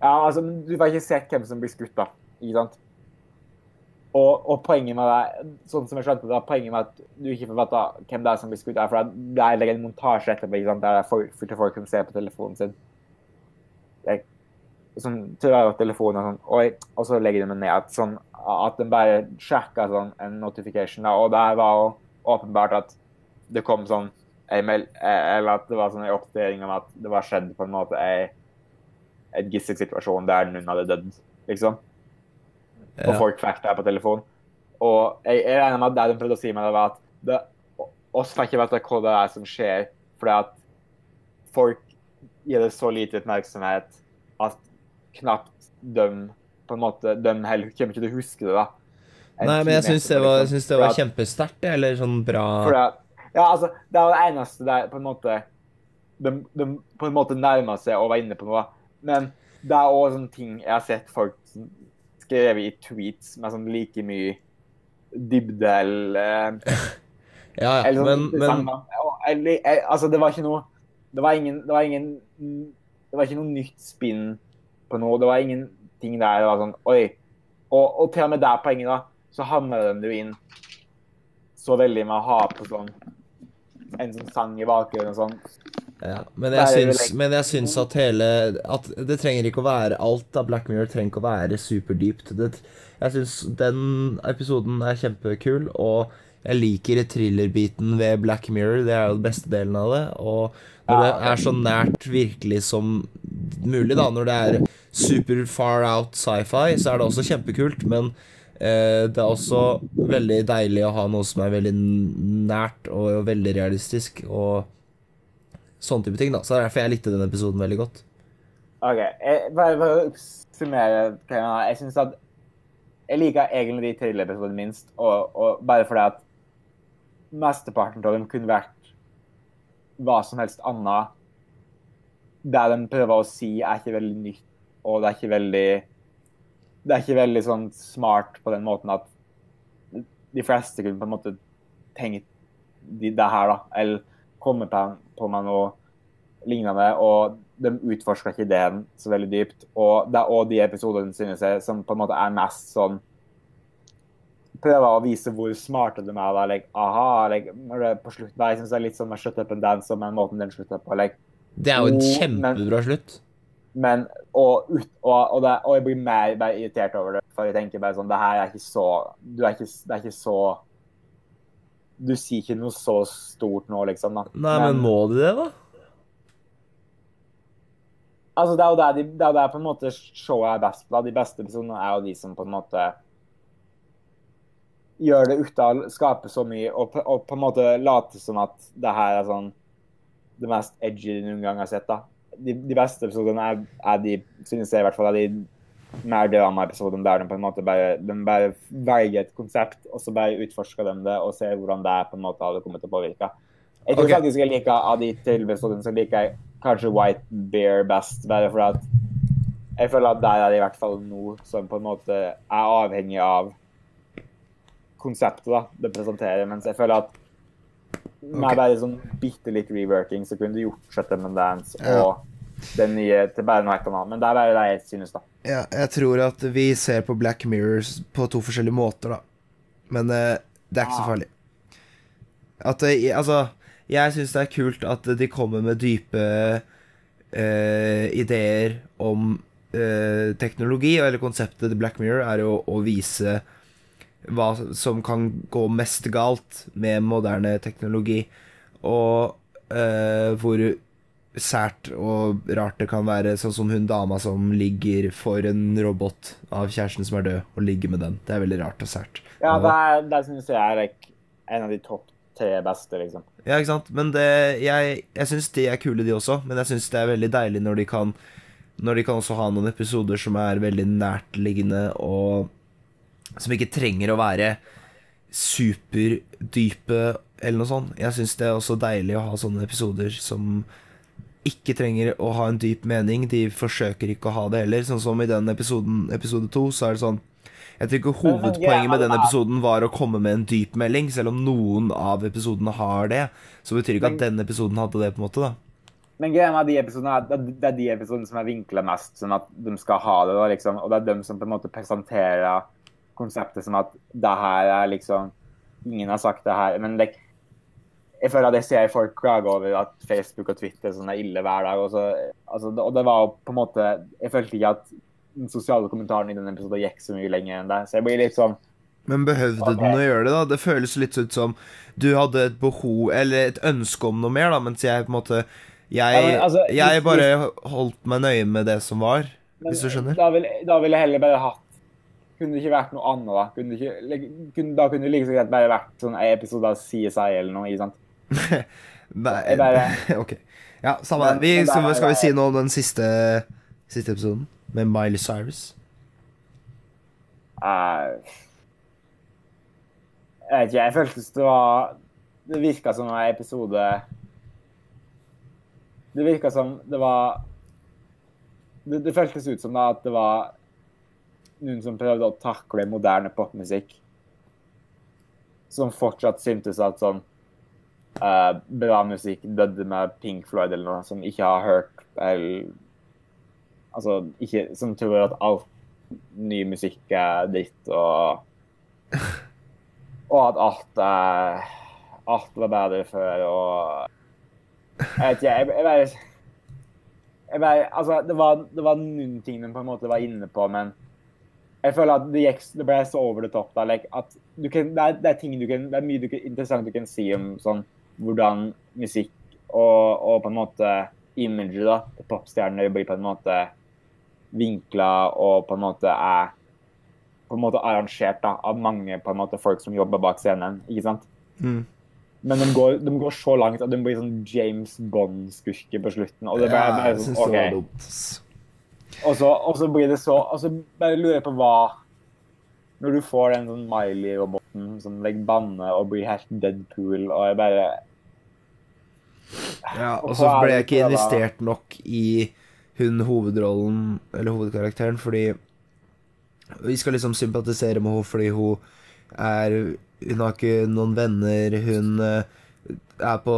Ja, altså, Du får ikke sett hvem som blir skutt, da. Ikke sant? Og, og poenget med det, sånn som jeg skjønte det, poenget med at du ikke får vite hvem det er som blir skutt, er for det er en montasje etterpå ikke sant? der det er fullt av folk som ser på telefonen sin. Sånn, jeg telefonen sånn Oi, og så legger de den ned. At, sånn, at de bare sjekka sånn, en notification. Da, og der var jo åpenbart at det kom sånn mail, eh, eller at det var sånn en oppdatering om at det var skjedd på en måte ei en gisselsituasjon der noen hadde dødd, liksom. Og folk fikk det på telefon. Og jeg, jeg regner med at det de prøvde å si meg, det, var at det, oss får ikke vite hva det er som skjer, fordi at folk gir det så lite oppmerksomhet at knapt de på en måte, de heller kommer ikke til å huske det. da. En Nei, men jeg syns det var, liksom. det var kjempesterkt, eller sånn bra at, ja, altså, det er det eneste der på en måte de, de på en måte nærma seg å være inne på noe. Men det er òg sånne ting jeg har sett folk skrevet i tweets med sånn like mye dybde eller Ja, ja, eller sånn men, men eller, eh, Altså, det var ikke noe Det var ingen Det var ingen Det var ikke noe nytt spinn på noe. Det var ingenting der det var sånn Oi. Og, og til og med der poenget, da, så hamrer de det jo inn så veldig med å ha på sånn en sånn sang i bakgrunnen og sånn. Ja, men jeg syns, men jeg syns at hele At det trenger ikke å være alt av Black Mirror trenger ikke å være superdypt. Det, jeg syns den episoden er kjempekul, og jeg liker thriller-biten ved Black Mirror. Det er jo den beste delen av det. Og når det er så nært virkelig som mulig, da, når det er super far out sci-fi, så er det også kjempekult, men eh, det er også veldig deilig å ha noe som er veldig nært og veldig realistisk. og sånne type ting. da Så det er derfor jeg likte den episoden veldig godt. OK. Bare for å Summere jeg syns at jeg liker egentlig de thriller-episodene minst, og, og bare fordi at mesteparten av dem kunne vært hva som helst annet. Det de prøver å si, er ikke veldig nytt, og det er ikke veldig Det er ikke veldig sånn smart på den måten at de fleste kunne på en måte tenkt de, det her, da. Eller komme på, på med noe lignende, og de utforsker ikke ideen så veldig dypt. Og det er også de episodene synes jeg, som på en måte er mest sånn Prøver å vise hvor smarte de er. da, like, aha, like, på slutt, Jeg syns det er litt sånn med Shut Up and Dance og med måten den slutter på. like, Det er jo en Oh, kjempebra slutt. Men, og, ut, og, og, det, og jeg blir mer, mer irritert over det, for jeg tenker bare sånn Det her er ikke så Du er ikke, det er ikke så Du sier ikke noe så stort nå, liksom. da. Nei, men må du det, da? Altså, det er jo der, de, det er der på en måte showet er best. Da. De beste episodene er jo de som på en måte gjør det ut av å skape så mye, og, på- og på en måte late som at det her er sånn det mest edgy du noen gang har sett. da. De, de beste episodene er, er de, synes jeg i hvert fall, er de mer drama-episodene der de på en måte bare, de bare velger et konsept, og så bare utforsker de det og ser hvordan det på en måte hadde kommet til å påvirke. Jeg tror okay. faktisk jeg liker av de til som så liker jeg kanskje White Bear best, bare for at jeg føler at der er det i hvert fall noe som på en måte er avhengig av konseptet da, det presenterer, mens jeg føler at med okay. bare sånn bitte litt reworking, så kunne du gjort Shutter and Dance Ja. og den nye til bare noe helt annet. Men det er bare det jeg synes, da. Ja, jeg tror at vi ser på Black Mirrors på to forskjellige måter, da. Men uh, det er ikke så Ah. farlig. At uh, Altså, jeg syns det er kult at de kommer med dype uh, ideer om teknologi, eller konseptet til Black Mirror er jo å vise hva som kan gå mest galt med moderne teknologi, og eh, hvor sært og rart det kan være, sånn som hun dama som ligger for en robot av kjæresten som er død, og ligger med den. Det er veldig rart og sært. Ja, det, er- det synes jeg er like, en av de topp tre beste, liksom. Ja, ikke sant? Men det, jeg, jeg syns de er kule, de også. Men jeg syns det er veldig deilig når de kan Når de kan også ha noen episoder som er veldig nærtliggende, og som ikke trenger å være superdype, eller noe sånt. Jeg syns det er også deilig å ha sånne episoder som ikke trenger å ha en dyp mening. De forsøker ikke å ha det heller. Sånn som i den episoden, episode to, så er det sånn Jeg tror ikke hovedpoenget med den episoden var å komme med en dyp melding, selv om noen av episodene har det. Så betyr ikke at den episoden hadde det, på en måte, da. Men greia med de episodene er det er de episodene som er vinkla mest sånn at de skal ha det, da, liksom. Og det er dem som på en måte presenterer konseptet som at det her er liksom Ingen har sagt det her. Men det, jeg føler at jeg ser folk klage over at Facebook og Twitter sånn er ille hver dag. Og, så, altså, det- og det var jo på en måte Jeg følte ikke at den sosiale kommentaren i den episoden gikk så mye lenger enn det. Så jeg blir litt sånn Men behøvde okay. den å gjøre det, da? Det føles litt ut som du hadde et behov, eller et ønske om noe mer, da, mens jeg på en måte Jeg, Ja, altså, jeg bare holdt meg nøye med det som var, hvis du skjønner? Da ville vil jeg heller bare hatt Kunne det ikke vært noe annet, da? Kunne ikke, kunne, da kunne det like så greit bare vært sånn en episode av CSI eller noe. ikke sant? Nei, bare- ok. Ja, samme det. Vi, skal, skal vi si noe om den siste, siste episoden? Med Miley Cyrus? Uh, jeg vet ikke, jeg føltes det var Det virka som en episode Det virka som det var det, det føltes ut som da at det var noen som prøvde å takle moderne popmusikk. Som fortsatt syntes at sånn uh, bra musikk døde med Pink Floyd eller noe, som ikke har hørt eller Altså ikke Som tror at alt ny musikk er dritt, og Og at alt er Alt var bedre før, og Jeg vet ikke, jeg, jeg bare jeg bare, altså, det var, det var noen ting de på en måte var inne på, men jeg føler at det, gikk, det ble så over the top. da, like, at du kan, det, er, det, er ting du kan, det er mye du kan, interessant du kan si om sånn, hvordan musikk og, og på en måte imaget da, til popstjerner blir på en måte vinkla og på en måte er på en måte arrangert da, av mange på en måte folk som jobber bak scenen. ikke sant? Mm. Men de går, de går så langt at de blir sånn James Bond-skurker på slutten. og det ble, Ja, jeg synes okay. det var dumt. Og så, og så blir det så Og så bare lurer jeg på hva Når du får den sånn Miley-roboten som legger banne og blir helt Deadpool, og jeg bare Ja, Og så ble jeg ikke investert nok i hun hovedrollen, eller hovedkarakteren, fordi vi skal liksom sympatisere med henne fordi hun er Hun har ikke noen venner, hun eh, er på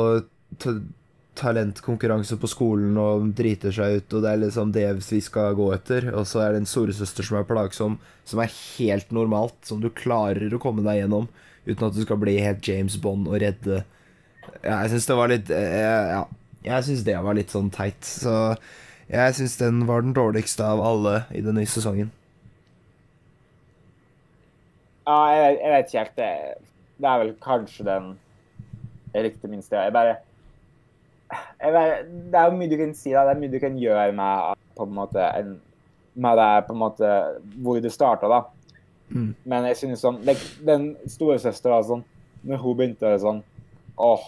talentkonkurranse på skolen og driter seg ut, og det er liksom det vi skal gå etter. Og så er det en storesøster som er plagsom, som er helt normalt, som du klarer å komme deg gjennom uten at du skal bli helt James Bond og redde ja, Jeg syns det var litt eh, Ja, jeg syns det var litt sånn teit. Så jeg syns den var den dårligste av alle i den nye sesongen. Ja, jeg, jeg vet ikke helt. Det, det er vel kanskje den jeg likte minst. Jeg bare, bare Det er jo mye du kan si, da. Det er mye du kan gjøre med på en måte en, med det på en måte hvor det starta, da. Mm. Men jeg synes sånn like, Den storesøstera sånn Når hun begynte sånn Åh.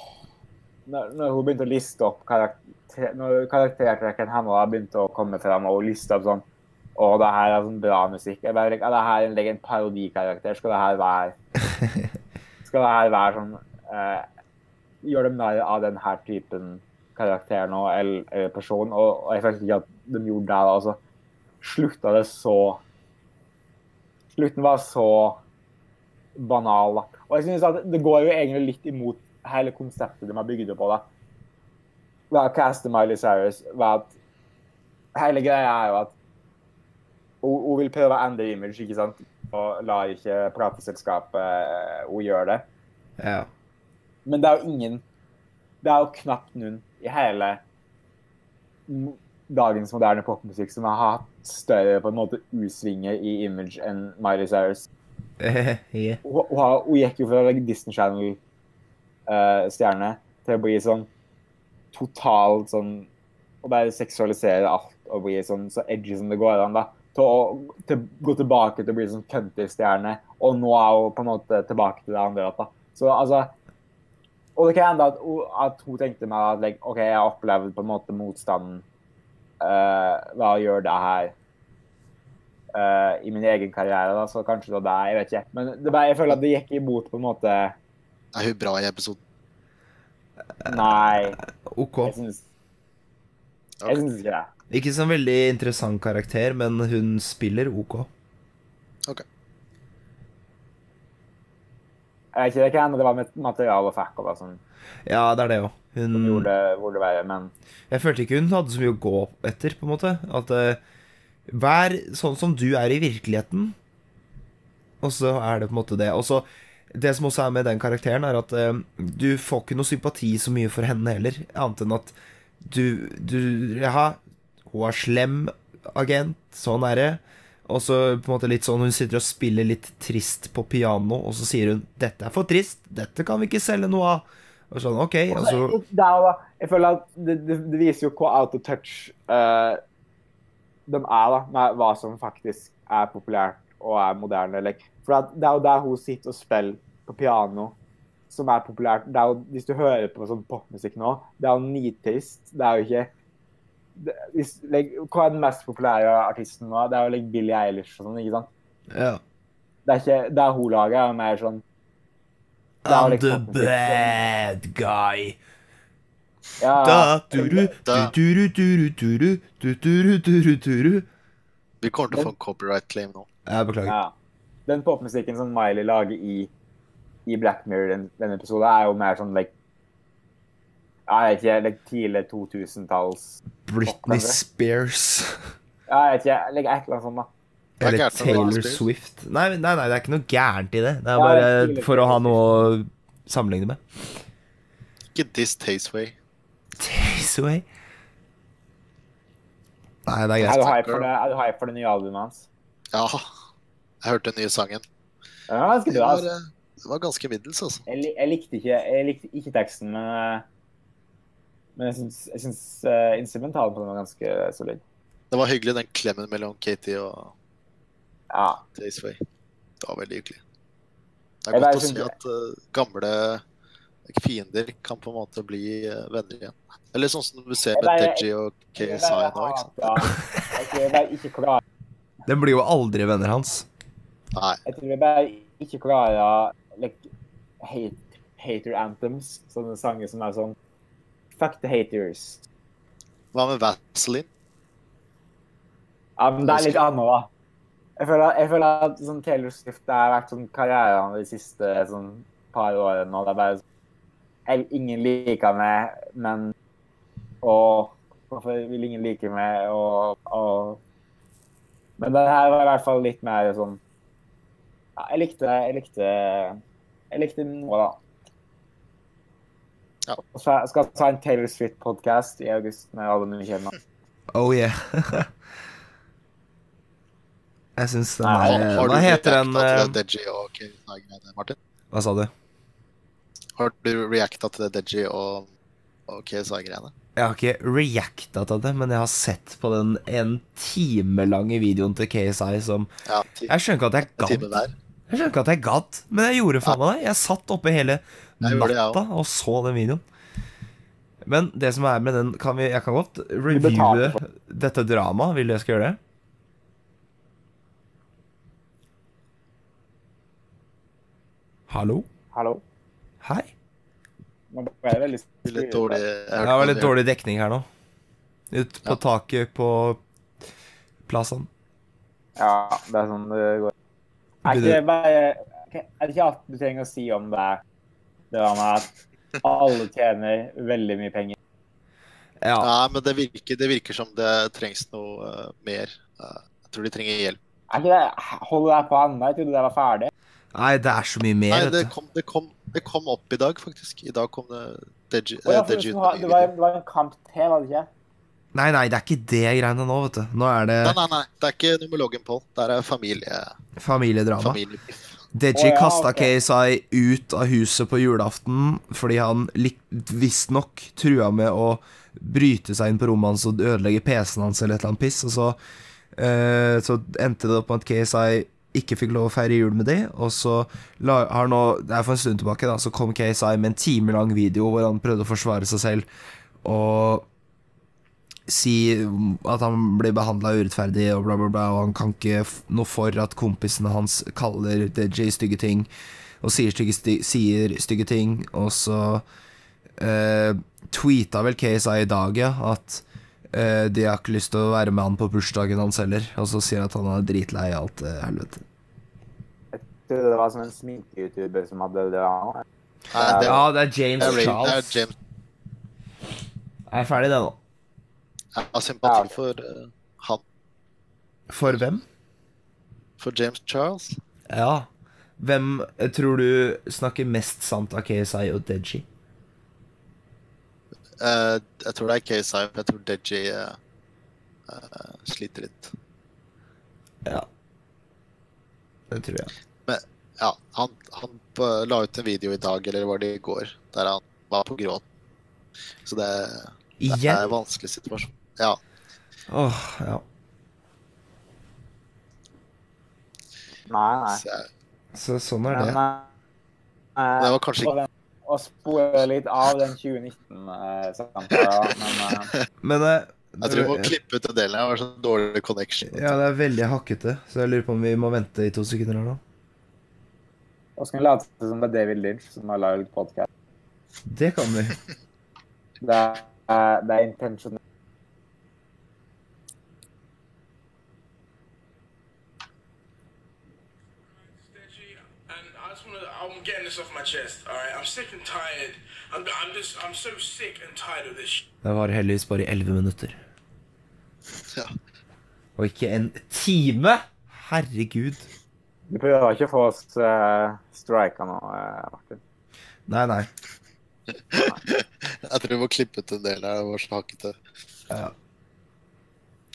Når, når hun begynte å liste opp karakter, Når karaktertrekken hennes begynte å komme frem, og hun liste opp sånn Å, det her er sånn bra musikk. Jeg bare, er det her en, en parodikarakter? Skal det her være Skal det her være sånn eh, Gjør dem narr av den her typen karakter nå, eller, personen, person? Og, og jeg følte ikke at de gjorde det. da, altså slutta det så Slutten var så banal. da. Og jeg synes at Det går jo egentlig litt imot hele konseptet de har bygd på. da. Ved å caste Miley Cyrus ved at Hele greia er jo at hun, hun vil prøve å endre image, ikke sant? Og lar ikke plateselskapet eh, hun gjøre det. Ja. Men det er jo ingen Det er jo knapt noen i hele dagens moderne popmusikk som har hatt større på en måte U-svinger i image enn Miley Cyrus. yeah. Hun, hun, hun gikk jo fra å være Disney Channel-stjerne til å bli sånn totalt sånn Å bare seksualisere alt og bli sånn så edgy som det går an. da. Til å til, gå tilbake til å bli sånn countrystjerne, og nå er hun på en måte tilbake til det andre. da. Så altså Og det kan hende at, at hun tenkte meg at like, OK, jeg har opplevd på en måte motstanden uh, ved å gjøre det her uh, i min egen karriere, da, så kanskje det var det. Jeg vet ikke. Men det bare, jeg føler at det gikk imot på en måte Er hun bra i episoden? Nei, OK. jeg syns ikke det. Ikke sånn veldig interessant karakter, men hun spiller OK. Jeg vet ikke, Det kan hende det var med materiale og fuck og sånn, Ja, det er det som Hun gjorde hvor det verre, men Jeg følte ikke hun hadde så mye å gå etter, på en måte. At uh, Vær sånn som du er i virkeligheten, og så er det på en måte det. Og så Det som også er med den karakteren, er at uh, du får ikke noe sympati så mye for henne heller, annet enn at du, du Ja, hun er slem agent, sånn er det. Og så på en måte litt sånn Hun sitter og spiller litt trist på piano, og så sier hun 'Dette er for trist. Dette kan vi ikke selge noe av'. Og sånn, ok, altså Jeg føler at det, det, viser jo hvor out of touch uh, de er da, med hva som faktisk er populært og er moderne. Like. For det er jo der hun sitter og spiller på piano, som er populært. Er jo, hvis du hører på sånn popmusikk nå, det er jo nitrist. Det er jo ikke hvis, like, Hva er den mest populære artisten nå? Det er jo like Billie Eilish og sånn, ikke sant? Ja. Det er ikke det er hun laget er mer sånn er I'm like the bad sånn. guy. Ja, Da, duru, Da- duru, duru, duru, duru, duru, duru, duru. Vi kommer til å få en copyright claim nå. Jeg beklager. Ja. Den popmusikken som Miley lager i, i Black Mirror, den, denne episoden, er jo mer sånn like, jeg vet ikke, like tidlig 2000-talls Britney Spears. Jeg vet ikke, like et eller annet sånt, da. Er Eller Taylor Swift. Nei, nei, nei, det er ikke noe gærent i det. Det er Ja, bare det er for å ha noe å sammenligne med. Ikke This Tasteway. Tasteway. Nei, det er Er du greit. hype for det, er du hype for det nye albumet hans? Ja, jeg hørte den nye sangen. Ja, det var ganske Det var, Altså. eh, det var ganske middels, altså. Jeg, jeg, likte ikke, jeg likte ikke teksten, men, eh, men jeg syns, uh, eh, instrumentalen på den var ganske solid. Det var hyggelig, den klemmen mellom Katie og Ja. Daceway. Det var veldig hyggelig. Det Jeg er bare godt å se at uh, gamle fiender kan på en måte bli eh, venner igjen. Eller sånn som du ser med Deji og KSI nå, ikke sant? Jeg jeg Den blir jo aldri venner hans. Nei. Jeg tror jeg bare ikke klarer like, hate, hater anthems. Sånne sanger som er sånn Fuck the haters. Hva med Vaseline? Ja, men det er litt annet, da. Jeg føler, jeg føler at sånn Taylor Swift har vært sånn karrieren de siste sånn par årene. og det er bare jeg, Ingen liker meg, men Og hvorfor vil ingen like meg? Og, og Men det her var i hvert fall litt mer sånn ja, Jeg likte Jeg likte Jeg likte noe, da. Ja. Og så skal jeg ta en Taylor Swift-podkast i august med alle nye kommer. Oh yeah. Jeg syns den er har Hva du heter den eh? Hva sa du? Har du reacta til det Deji og, og KSI-greiene? Jeg har ikke reacta til det, men jeg har sett på den en time lange videoen til KSI som Ja, Jeg skjønner ikke at jeg gadd. Jeg skjønner ikke at jeg gadd, men jeg gjorde faen meg det. Jeg satt oppe hele Jeg gjorde det, jeg natta og så den videoen. Men det som er med den kan vi, Jeg kan godt reviewe for dette dramaet. Vil du jeg skal gjøre det? Hallo? Hallo? Hei? Nå ble jeg veldig Litt dårlig. Jeg Det var litt dårlig dekning her nå. Ut på Ja. taket på plassen. Ja, det er sånn det går. Er ikke det bare Er det ikke alt du trenger å si om det? Det var med at alle tjener veldig mye penger. Ja. Nei, men det virker, det virker som det trengs noe uh, mer. Uh, jeg tror de trenger hjelp. Er ikke det Holder deg på ennå? Jeg trodde det var ferdig. Nei, det er så mye mer, Nei, det kom, det, kom, det kom opp i dag, faktisk. I dag kom det Deji, Oh, ja, eh, det, var, det var en kamp til, var det ikke? Nei, nei, det er ikke det greiene nå, vet du. Nå er det Nei, nei, nei. Det er ikke nummerloggen på. Det er familie, familiedrama. familiebiff. Deji oh, ja, kasta okay. KSI ut av huset på julaften fordi han visstnok trua med å bryte seg inn på rommet hans og ødelegge PC-en hans eller et eller annet piss. Og så, eh, så endte det opp med at KSI ikke fikk lov å feire jul med de. Og så la, har nå, det er for en stund tilbake, da, så kom KSI med en timelang video hvor han prøvde å forsvare seg selv og si at han blir behandla urettferdig og bla, bla, bla, og han kan ikke noe for at kompisene hans kaller DJ stygge ting og sier stygge, sty sier stygge ting, og så eh, tweeta vel KSI i dag, ja, at eh, de har ikke lyst til å være med han på bursdagen hans heller, og så sier han at han er dritlei alt eh, helvete. Jeg trodde det var sånn en sminke-youtuber som hadde det. Ja, det er James Charles. Jeg er ferdig, det nå. Jeg har sympati for uh, han. For hvem? For James Charles. Ja. Hvem eh, tror du snakker mest sant av KSI og Deji? Uh, jeg tror det er KSI, men jeg tror Deji uh, uh, sliter litt. Ja. Det tror jeg. Ja, han, han på, la ut en video i dag, eller var det i går, der han var på gråten. Så det, det er en vanskelig situasjon. Ja. Åh, ja. Nei, nei. Så Så sånn er Men, det. eh, det var kanskje ikke Å spore litt av den 2019-samtalen, men eh, Men eh, Jeg tror vi må klippe ut den delen. Det var sånn dårlig connection. Ja, det er veldig hakkete, så jeg lurer på om vi må vente i to sekunder her nå. Og så kan vi late som det er David Lynch som har lagd podkast. Det kan vi. Det er, det er intensjonelt. Deji, and I just want to, I'm getting this off my chest, all right? I'm sick and tired. I'm, I'm just, I'm so sick and tired of this. Det var heldigvis bare i elleve minutter. Ja. Og ikke en time! Herregud. Du prøver ikke å få oss uh, strika nå, eh, Martin. Nei, nei. Jeg tror vi må klippe ut en del av Det var så hakkete.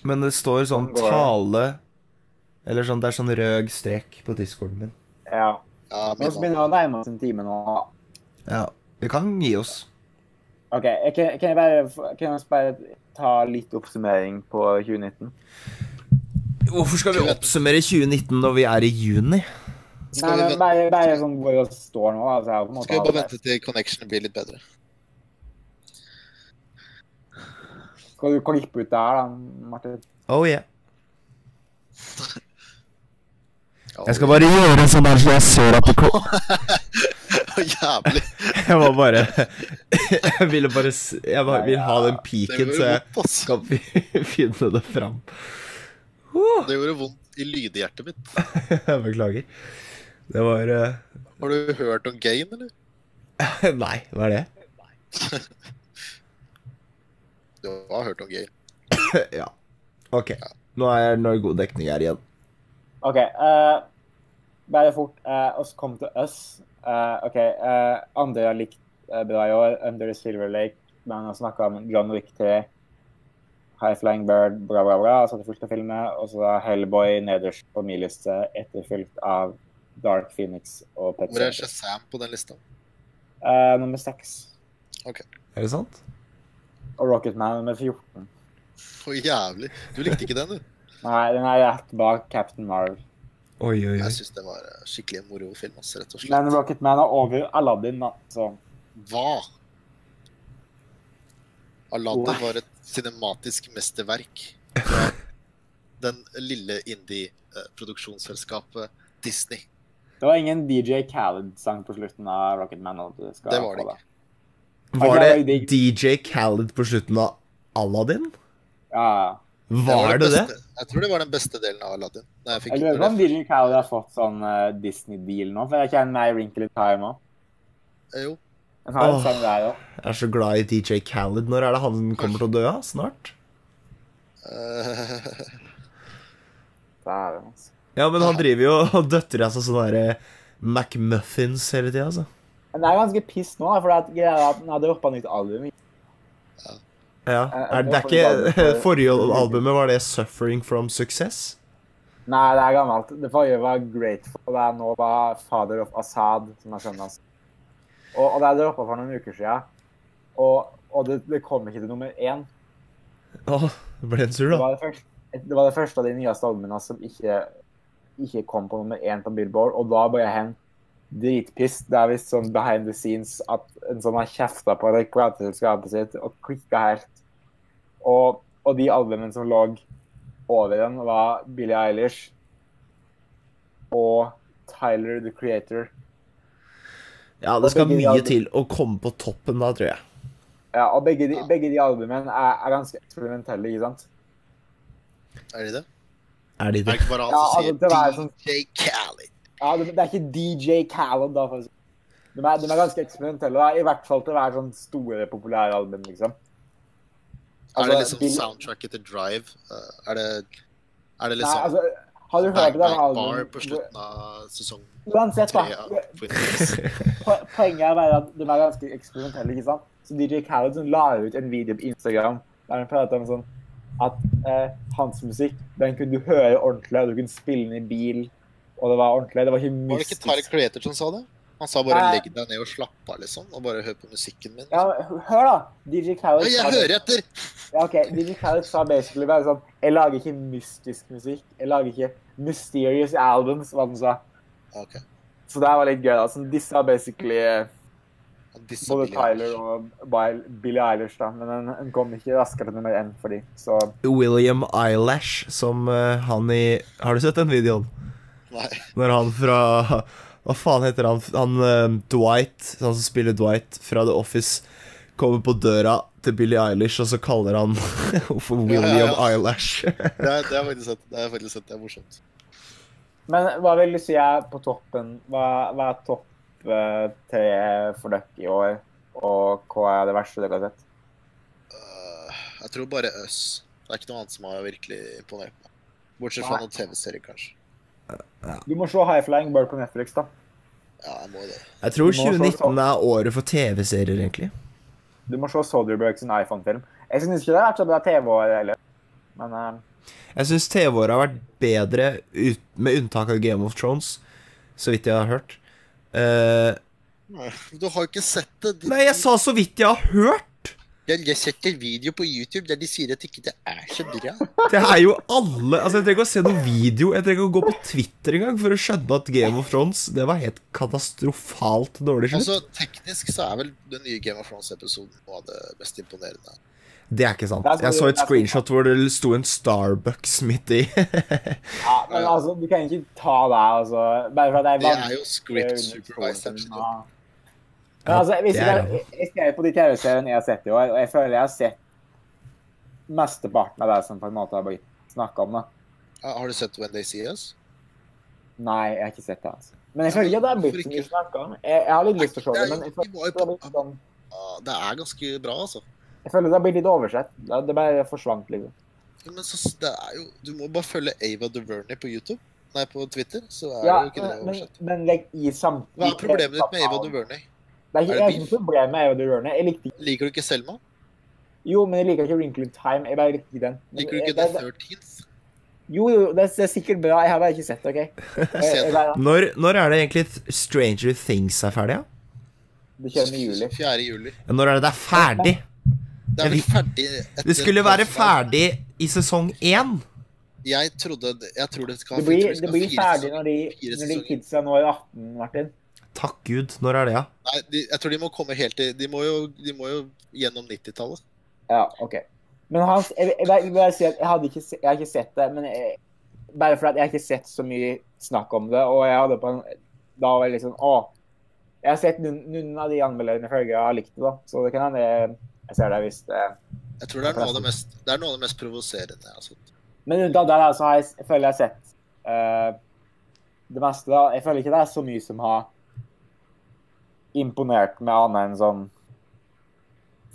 Men det står sånn Sånn tale Eller sånn, det er sånn rød strek på discorden min. Ja. Ja, Vi begynner å nærme oss en time nå. Ja. Vi kan gi oss. OK, jeg kan, kan, jeg bare, kan jeg bare ta litt oppsummering på 2019? Hvorfor skal vi oppsummere 2019 når vi er i juni? Nei, men bare, bare sånn hvor vi står nå. Altså, jeg på en måte skal vi bare vente til connectionen blir litt bedre? Skal du klippe ut det her, da, Martin? Oh yeah. Jeg skal bare gjøre sånn der så jeg ser at det kommer Jævlig. Jeg var bare Jeg ville bare Jeg bare vil ha den piken, så jeg skal finne det fram. Det gjorde vondt i lydhjertet mitt. Jeg beklager. Det var uh... Har du hørt om gain, eller? Nei, hva er det? Du har hørt om Gain. ja. OK. Nå er det god dekning her igjen. OK. Uh, bare fort. Uh, oss kom til oss. Uh, OK. Uh, andre har likt bra i år, Under the Silver Lake. Man har snakka om John Wick 3, High Flying Bird, bra, bra, bra. Så det fulgte filmer. Og så Hellboy nederst på min liste, etterfulgt av Dark Phoenix og Pet Hvor er. Shazam på den lista? Uh, nummer seks. Er det sant? Og Rocketman nummer 14. Så jævlig. Du likte ikke den, du? Nei, den er rett bak Captain Marvel. Oi, oi, oi. Jeg syns det var skikkelig moro film, Også, rett og slett. Men Rocketman er over Aladdin, da. Så Hva? Aladdin oh. var et cinematisk mesterverk den lille indie-produksjonsselskapet Disney. det var ingen DJ Khaled-sang på slutten av Rocketman. Man. du skal Det var det ikke. Var det. DJ Khaled på slutten av Aladdin? Ja, Ja. Var det det? beste, Jeg tror det var den beste delen av Aladdin. Jeg fikk Jeg lurer på om Dylan Cowley har fått sånn uh, Disney-deal nå, for jeg kjenner meg i Wrinkly Time òg. Eh, Jo. En Åh. der. Jeg er så glad i DJ Khaled. Når er det han kommer til å dø? av? Snart? Eh, Dæven, altså. Ja, men han driver jo og døtter i seg sånne der McMuffins hele tida, altså. Men det er ganske piss nå, for at greia er at han har droppa nytt album. Ja. Eh, Er det er ikke Forrige albumet var det 'Suffering from Success'? Nei, det er gammelt. Det forrige var Grateful, og det er nå var Father of Assad, som er sønnen hans. Og, og det er droppa for noen uker siden. Og, og det, det kom ikke til nummer én. Åh, ble en sur, Det var det, første, det var det første av de nyeste albumene som ikke, ikke kom på nummer én på Billboard, og da ble jeg hen dritpiss. Det er visst sånn behind the scenes at en sånn har kjefta på plateselskapet sitt og klikka helt. Og, og de albumene som lå over den, var Billie Eilish og Tyler the Creator. Ja, det skal mye til å komme på toppen da, tror jeg. Ja, og begge de, begge de albumene er, er ganske eksperimentelle, ikke sant? er de det? Er de Er det det? ikke bare alt Ja, som altså, det var sier sånn- DJ Khaled? Ja, det, det er ikke DJ Khaled, da. For å si. de, er, de er ganske eksperimentelle. Da. I hvert fall til å være sånn store, populære album, liksom. Er det Altså, liksom Bill- soundtracket til Drive? Eh, er det, er det Nei, liksom altså, har du hørt Bar albumet? på slutten av sesong Uansett, da. Poenget er bare at de er ganske eksperimentelle, ikke sant? Så DJ Khaled la ut en video på Instagram der han prater om sånn at eh, hans musikk, den kunne du høre ordentlig, og du kunne spille den i bil, og det var ordentlig. Det var ikke mystisk. Var det ikke Tariq. Creator som sa det? Han sa bare Nei. 'legg deg ned og slapp av', liksom. Og bare hør på musikken min. Ja, hør da! DJ Khaled Ja, jeg hører etter! Ja, ok. DJ Khaled sa basically bare sånn Jeg lager ikke mystisk musikk. Jeg lager ikke mysterious albums, hva han sa. Okay. Så det her var litt gøy. da. Så disse er basically disse både Billie Tyler og Bil- Billie Eilish, da. Men den, den kom ikke raskere nummer én for de. Så William Eyelash, som uh, han i Har du sett den videoen? Nei. Når han fra Hva faen heter han? Han uh, Dwight, han som spiller Dwight fra The Office, kommer på døra til Billie Eilish, og så kaller han for William ja. Eyelash. Det har det er faktisk sett. Det er faktisk sett. Det er morsomt. Men hva vil du si er på toppen? Hva, hva er topp uh, tre for dere i år? Og hva er det verste dere har sett? Uh, jeg tror bare Us. Det er ikke noe annet som har virkelig imponert meg. Bortsett fra noen TV-serier, kanskje. Du må se High Flying Bird på Netflix, da. Ja, jeg må det. Jeg tror Du må også- 2019 er året for TV-serier, egentlig. Du må se Soderberg sin iPhone-film. Jeg synes ikke det har vært så bra TV-år heller. Men uh... Jeg syns TV-året har vært bedre, ut, med unntak av Game of Thrones, så vidt jeg har hørt. Nei, Du har jo ikke sett det. De- nei, jeg sa så vidt jeg har hørt! Jeg setter video på YouTube der de sier at ikke det er så bra. Det er jo alle Altså, jeg trenger ikke å se noen video. Jeg trenger ikke å gå på Twitter engang for å skjønne at Game of Thrones Det var helt katastrofalt dårlig slutt. Altså, Teknisk så er vel den nye Game of Thrones-episoden noe av det mest imponerende. Det er ikke sant. Det er Jeg så et det er screenshot hvor det sto en Starbucks midt i. Ja, men altså, du kan ikke ta det, altså. Bare for at jeg Det er jo script supervised. Ja. Men altså, hvis det er jeg, jeg ser på de TV-seriene jeg har sett i år, og jeg føler jeg har sett mesteparten av det som på en måte har blitt snakka om. da. Har du sett When They See Us? Nei, jeg har ikke sett det. altså. Men jeg føler ikke at det har blitt så mye snakka om. Jeg, jeg har litt lyst til å se det, men jeg føler det er sånn det er ganske bra, altså. Jeg føler det har blitt litt oversett. Det det bare forsvant, liksom. Ja, Men så, det er jo Du må bare følge Ava DuVernay på YouTube. Nei, på Twitter, så er Ja, jo ikke det men, oversett. men like, i samt... Hva er problemet ditt med Ava DuVernay? Det er Er ikke, det jeg har beef? ikke noe problem med Ava DuVernay. Jeg likte ikke Liker du ikke Selma? Jo, men jeg liker ikke Wrinkle in Time. Jeg bare likte ikke den. Men Liker du jeg- ikke The det- det- 13th? Jo, jo, det er, det er sikkert bra. Jeg har bare ikke sett det, OK? Jeg, jeg, jeg det. Når, når er det egentlig Stranger Things er ferdig? da? det kommer i juli. 4. juli. Ja, Når er det det er ferdig? Det er vel ferdig etter Det skulle være ferdig i sesong én. Jeg trodde det- Jeg tror det skal Det blir, det det blir fire ferdig når de, når de kidsa nå er 18, Martin. Takk Gud. Når er det, ja? Nei, de, jeg tror de må komme helt til De må jo, de må jo gjennom 90-tallet. Ja, OK. Men Hans, jeg, jeg, jeg, jeg, hadde ikke, jeg har ikke sett det, men jeg, bare fordi at jeg har ikke sett så mye snakk om det, og jeg hadde på en Da var jeg litt sånn Å. Jeg har sett noen, noen av de anmelderne følger jeg har likt det, da. Så det kan hende jeg, jeg ser det hvis det Jeg tror det er noe av det mest, det er noe av det mest provoserende jeg har sett. Men unntatt det, da, så har jeg, jeg føler jeg har sett uh, det meste. da. Jeg føler ikke det er så mye som har imponert med annet enn sånn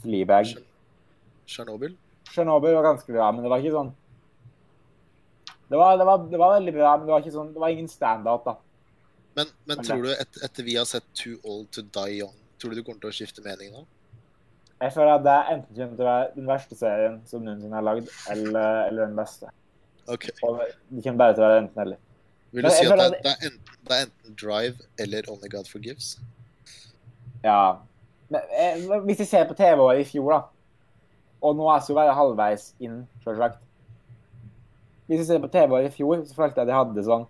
Fleabag. Tsjernobyl? Tsjernobyl var ganske bra, men det var ikke sånn det var, det, var, det var veldig bra, men det var, sånn, det var ingen standout, da. Men, men okay. tror du et, etter vi har sett Too Old To Die Young, tror du du kommer til å skifte mening nå? Jeg føler at det er enten kommer til å være den verste serien som noensinne er lagd, eller, eller den beste. Ok. Og det kommer bare til å være enten eller. Vil du si at det, er- det, er enten, det er enten Drive eller Only God Forgives? Ja. Men, eh, hvis jeg ser på TV-året i fjor, da, og nå er vi jo bare halvveis inn, selvsagt Hvis jeg ser på TV-året i fjor, så følte jeg at jeg hadde sånn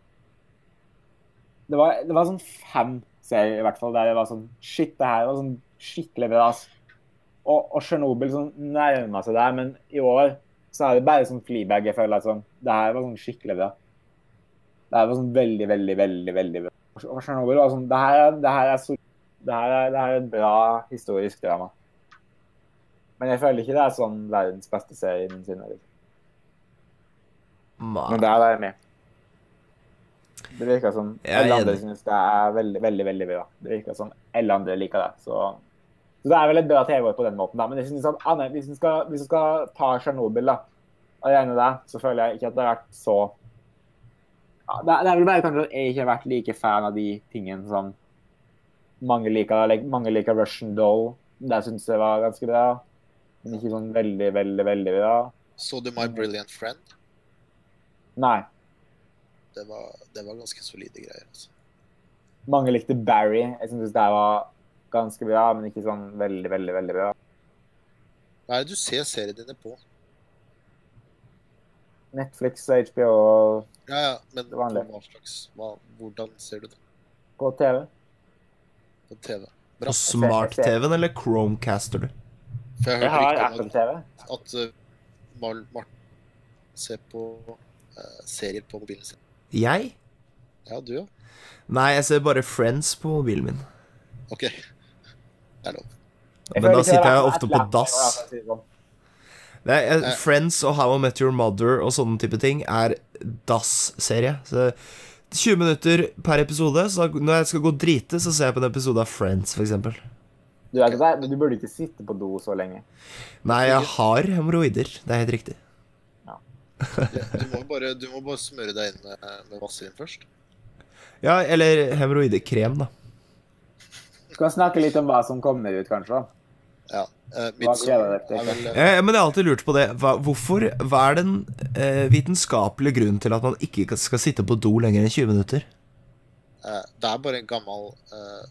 Det var, det var sånn fem serier i hvert fall der det var sånn Shit, det her var sånn skikkelig bra. Og, og Chernobyl sånn nærma seg der, men i år så er det bare sånn Fleabag jeg føler at sånn Det her var sånn skikkelig bra. Det her var sånn veldig, veldig, veldig veldig bra. Og Chernobyl var sånn Det her, er- det her er så det her, er, det her er et bra historisk drama. Men jeg føler ikke det er sånn verdens beste serie noensinne. Liksom. Men der er jeg med. Det virker som alle andre syns det er veldig, veldig veldig bra. Det virker som alle andre liker det. Så, så det er vel et bra TV-år på den måten. da. Men jeg synes at, Anne, hvis du skal, hvis du skal ta Tsjernobyl og regne det, så føler jeg ikke at det har vært så ja, det, er, det er vel bare kanskje at jeg ikke har vært like fan av de tingene som mange liker. Mange liker Russian Doll. Det syns jeg var ganske bra. Men ikke sånn veldig, veldig, veldig bra. Så du My Brilliant Friend? Nei. Det var, det var ganske solide greier. altså. Mange likte Barry. Jeg syntes det var ganske bra, men ikke sånn veldig, veldig, veldig bra. Hva er det du ser seriene dine på? Netflix og HBO Ja, ja, men hva slags hva, Hvordan ser du det på TV. På TV? På smart-TV-en eller Chromecaster du? For jeg Jeg har Apple-TV. at, uh, Mar Martin ser på uh, serier på mobilen sin. Jeg? Ja, du ja. Nei, jeg ser bare Friends på mobilen min. OK. Det er lov. Men da sitter jeg ofte på dass. sånn. Er, Eh. Friends og How I Met Your Mother og sånne type ting er dass-serie. Så 20 minutter per episode. Så når jeg skal gå og drite, så ser jeg på en episode av Friends, f.eks. Du vet det, men du burde ikke sitte på do så lenge. Nei, jeg har hemoroider. Det er helt riktig. Du må bare, du må bare smøre deg inn med, med vaselin først. Ja, eller hemoroidekrem, da. Skal vi snakke litt om hva som kommer ut, kanskje? Ja. Uh, til? er vel uh, Eh, men jeg har alltid lurt på det. Hva, hvorfor, hva er den eh, vitenskapelige grunnen til at man ikke skal sitte på do lenger enn 20 minutter? uh, Det er bare en gammel uh,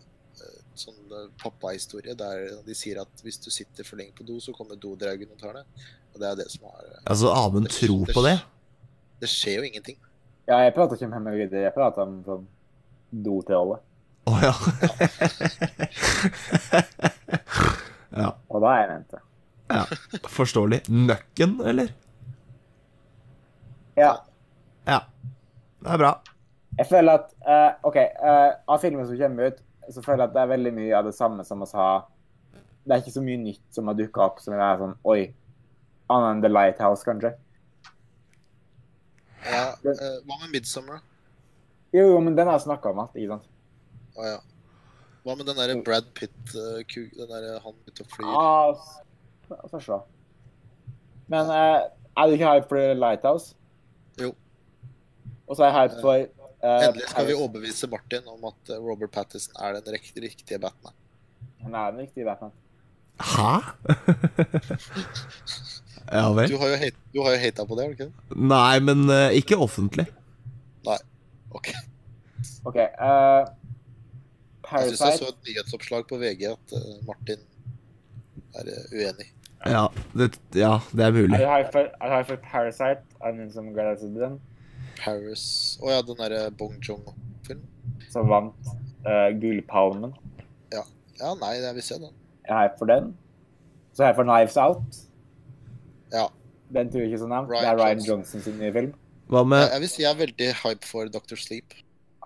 sånn pappahistorie der de sier at hvis du sitter for lenge på do, så kommer dodraugen og tar det. Og det er det som er uh, Altså, Amund tror på det? Det skjer jo ingenting. Ja, jeg prater ikke om hemoroider, jeg prater om sånn dotrolle. Å ja. ja. Og da er jeg vente. Ja, Forståelig. Nøkken, eller? Ja. Ja. Det er bra. Jeg føler at uh, OK, uh, av filmen som kommer ut, så føler jeg at det er veldig mye av det samme som oss har Det er ikke så mye nytt som har dukka opp som er sånn Oi. Annet enn The Lighthouse, kanskje. Ja, uh, hva med 'Midsummer'? da? Jo, jo, men den har jeg snakka om alt, ikke sant? Å ja. Hva med den derre Brad Pitt-kuk? Den derre han ute og flyr? Ah, først da. Men eh, er du ikke hype for Lighthouse? Jo. Og så er jeg hype for eh, Endelig skal vi overbevise Martin om at eh, Robert Pattinson er den riktige Batman. Han er den riktige Batman. Hæ? ja vel. Du har jo hata på det, har du ikke det? Nei, men uh, ikke offentlig. Nei. Ok. OK. Eh, Jeg syns jeg så et nyhetsoppslag på VG at eh, Martin er eh, uenig. Ja det, ja, det er Er mulig. du hype for, er du hype for Parasite? Er det noen som gleder seg til den? Paris Å ja, den derre Bong Jong-filmen? Som vant uh, Gullpalmen. Ja, nei, jeg vil se den. Jeg er hype for den. Så er jeg for Knives Out. Ja. Den tror jeg ikke så navn. Det er Ryan Johnson. Sin nye film. Hva Jeg, med jeg vil si jeg er veldig hype for Dr. Sleep.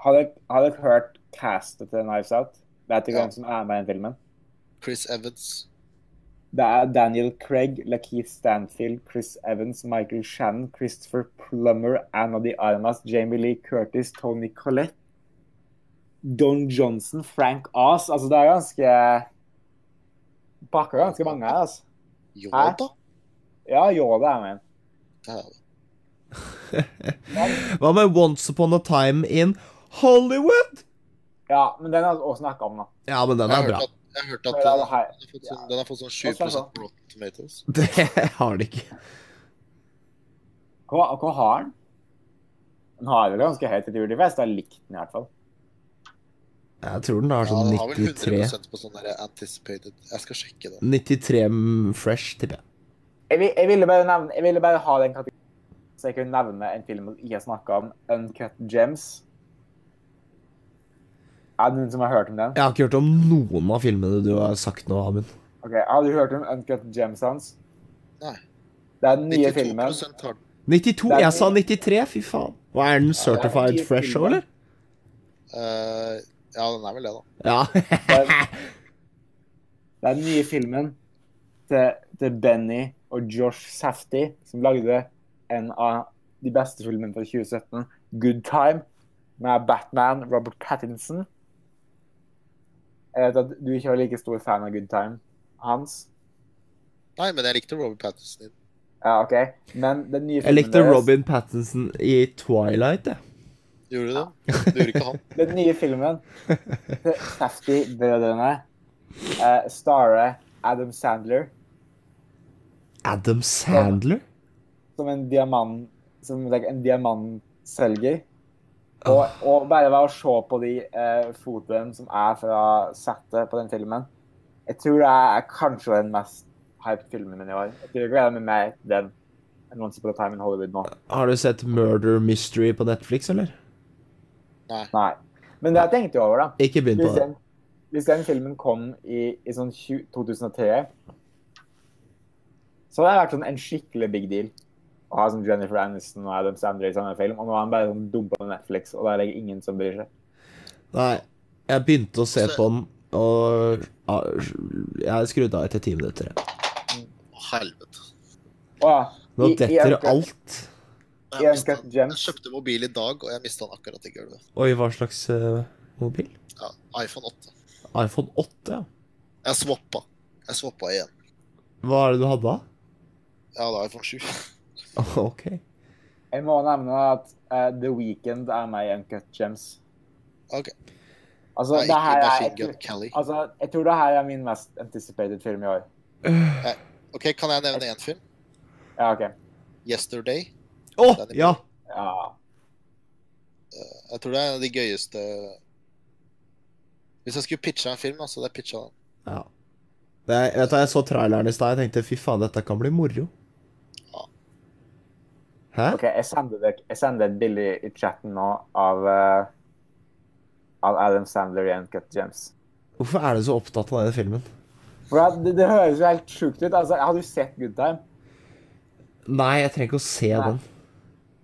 Har dere, har dere hørt castet til Knives Out? Vet ikke Ja. hvem som er med i den filmen? Chris Evans. Det er Daniel Craig, Lakeith Stanfield, Chris Evans, Michael Shannon, Christopher Plummer, Anna de Armas, Jamie Lee Curtis, Tony Collette, Don Johnson, Frank Oz. Altså, det er ganske Pakker ganske mange her, altså. Yoda? Ja, Yoda er med. Hva med Once Upon a Time in Hollywood? Ja, men den har vi også snakka om, da. Ja, men den er bra. at, jeg har hørt at den, den, har fått sånn, den har fått sånn 7 Hva sa du? på Rotten Tomatoes. Det har den ikke. Hva, hva har den? Den har vel ganske høyt. Tror de jeg har likt den i hvert fall. Jeg tror den har sånn Ja, sånn den har vel 93 100 på sånn der anticipated Jeg skal sjekke det. 93 fresh, tipper jeg. Jeg, vil, jeg, ville bare nevne, jeg ville bare ha den kategorien så jeg kunne nevne en film jeg snakka om, Uncut Gems. Er det noen som har hørt om den? Jeg har ikke hørt om noen av filmene du har sagt nå, Amund. Ok, Har du hørt om Uncut Gems hans? Nei. Det er den nye 92 filmen. har 92? Det er- Jeg sa 93, fy faen. Hva er den certified nye fresh òg, eller? Uh, Ja, den er vel det, da. Ja. Det er den nye filmen til, til Benny og Josh Safdie, som lagde en av de beste filmene fra 2017, Good Time, med Batman, Robert Pattinson. Jeg vet at du ikke var like stor fan av Good Time, Hans. Nei, men jeg likte Robin Pattinson. Ja, OK. Men den nye Jeg likte deres- Robin Pattinson i Twilight, jeg. Gjorde du det? Det gjorde ikke han. Den nye filmen til Safdie-brødrene uh, starer Adam Sandler Adam Sandler? som en diamant som like, en diamantselger. Og, og bare ved å se på de eh, fotoene som er fra settet på den filmen Jeg tror det er kanskje den mest hyped filmen min i år. Jeg tror jeg gleder meg mer til den enn Once Upon a Time in Hollywood nå. Har du sett Murder Mystery på Netflix, eller? Nei. Men det jeg tenkte over, da Ikke begynn på Hvis det. den, hvis den filmen kom i, i sånn 20, 2003, så hadde det vært sånn en skikkelig big deal ha sånn Jennifer Aniston og Adam Sandler i samme film. Og nå er han bare sånn dumpa på Netflix, og der er like ingen som bryr seg. Nei, jeg begynte å se Så- på den, og jeg skrudde av etter ti minutter. Å, helvete. Å. Nå detter alt. Jeg, mistet jeg kjøpte mobil i dag, og jeg mista den akkurat i gulvet. Oi, hva slags uh, mobil? Ja, iPhone 8. iPhone 8, ja. Jeg swappa. Jeg swappa igjen. Hva er det du hadde da? Jeg hadde iPhone 7. Ok. Jeg må nevne at uh, The Weeknd er med i Uncut Gems. Ok. Altså, Nei, det her er, jeg, tror- altså, jeg tror det her er min mest anticipated film i år. Ok, Kan jeg nevne én film? Ja, OK. Yesterday. Å, Oh, er ja! Ja. Jeg tror det er en av de gøyeste Hvis jeg skulle pitcha en film, altså, så hadde jeg pitcha den. ja. Det, er- vet du, jeg så traileren i stad, jeg tenkte fy faen, dette kan bli moro. Hæ? OK, jeg sender, deg, jeg sender et bilde i chatten nå av, uh, av Adam Sandler i Uncut Gems. Hvorfor er du så opptatt av denne filmen? For det, det høres jo helt sjukt ut. Altså, har du sett Good Time? Nei, jeg trenger ikke å se Nei. den.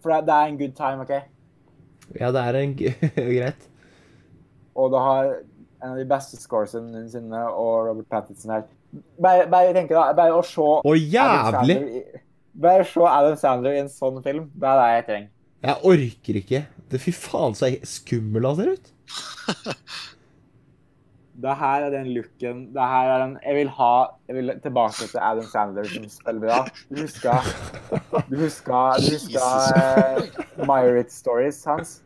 For det, er en good time, OK? Ja, det er en greit. Og det har en av de beste scoresene noensinne, og Robert Pattinson her. Bare, bare tenk da, bare å se Å, jævlig! I- Bare se Adam Sandler i en sånn film. Det er det jeg trenger. Jeg orker ikke. Det Fy faen, så skummel han ser ut. Det her er den looken det her er den, Jeg vil ha Jeg vil tilbake til Adam Sandler som spiller bra. Du husker Du husker, du husker uh, Myrit Stories hans?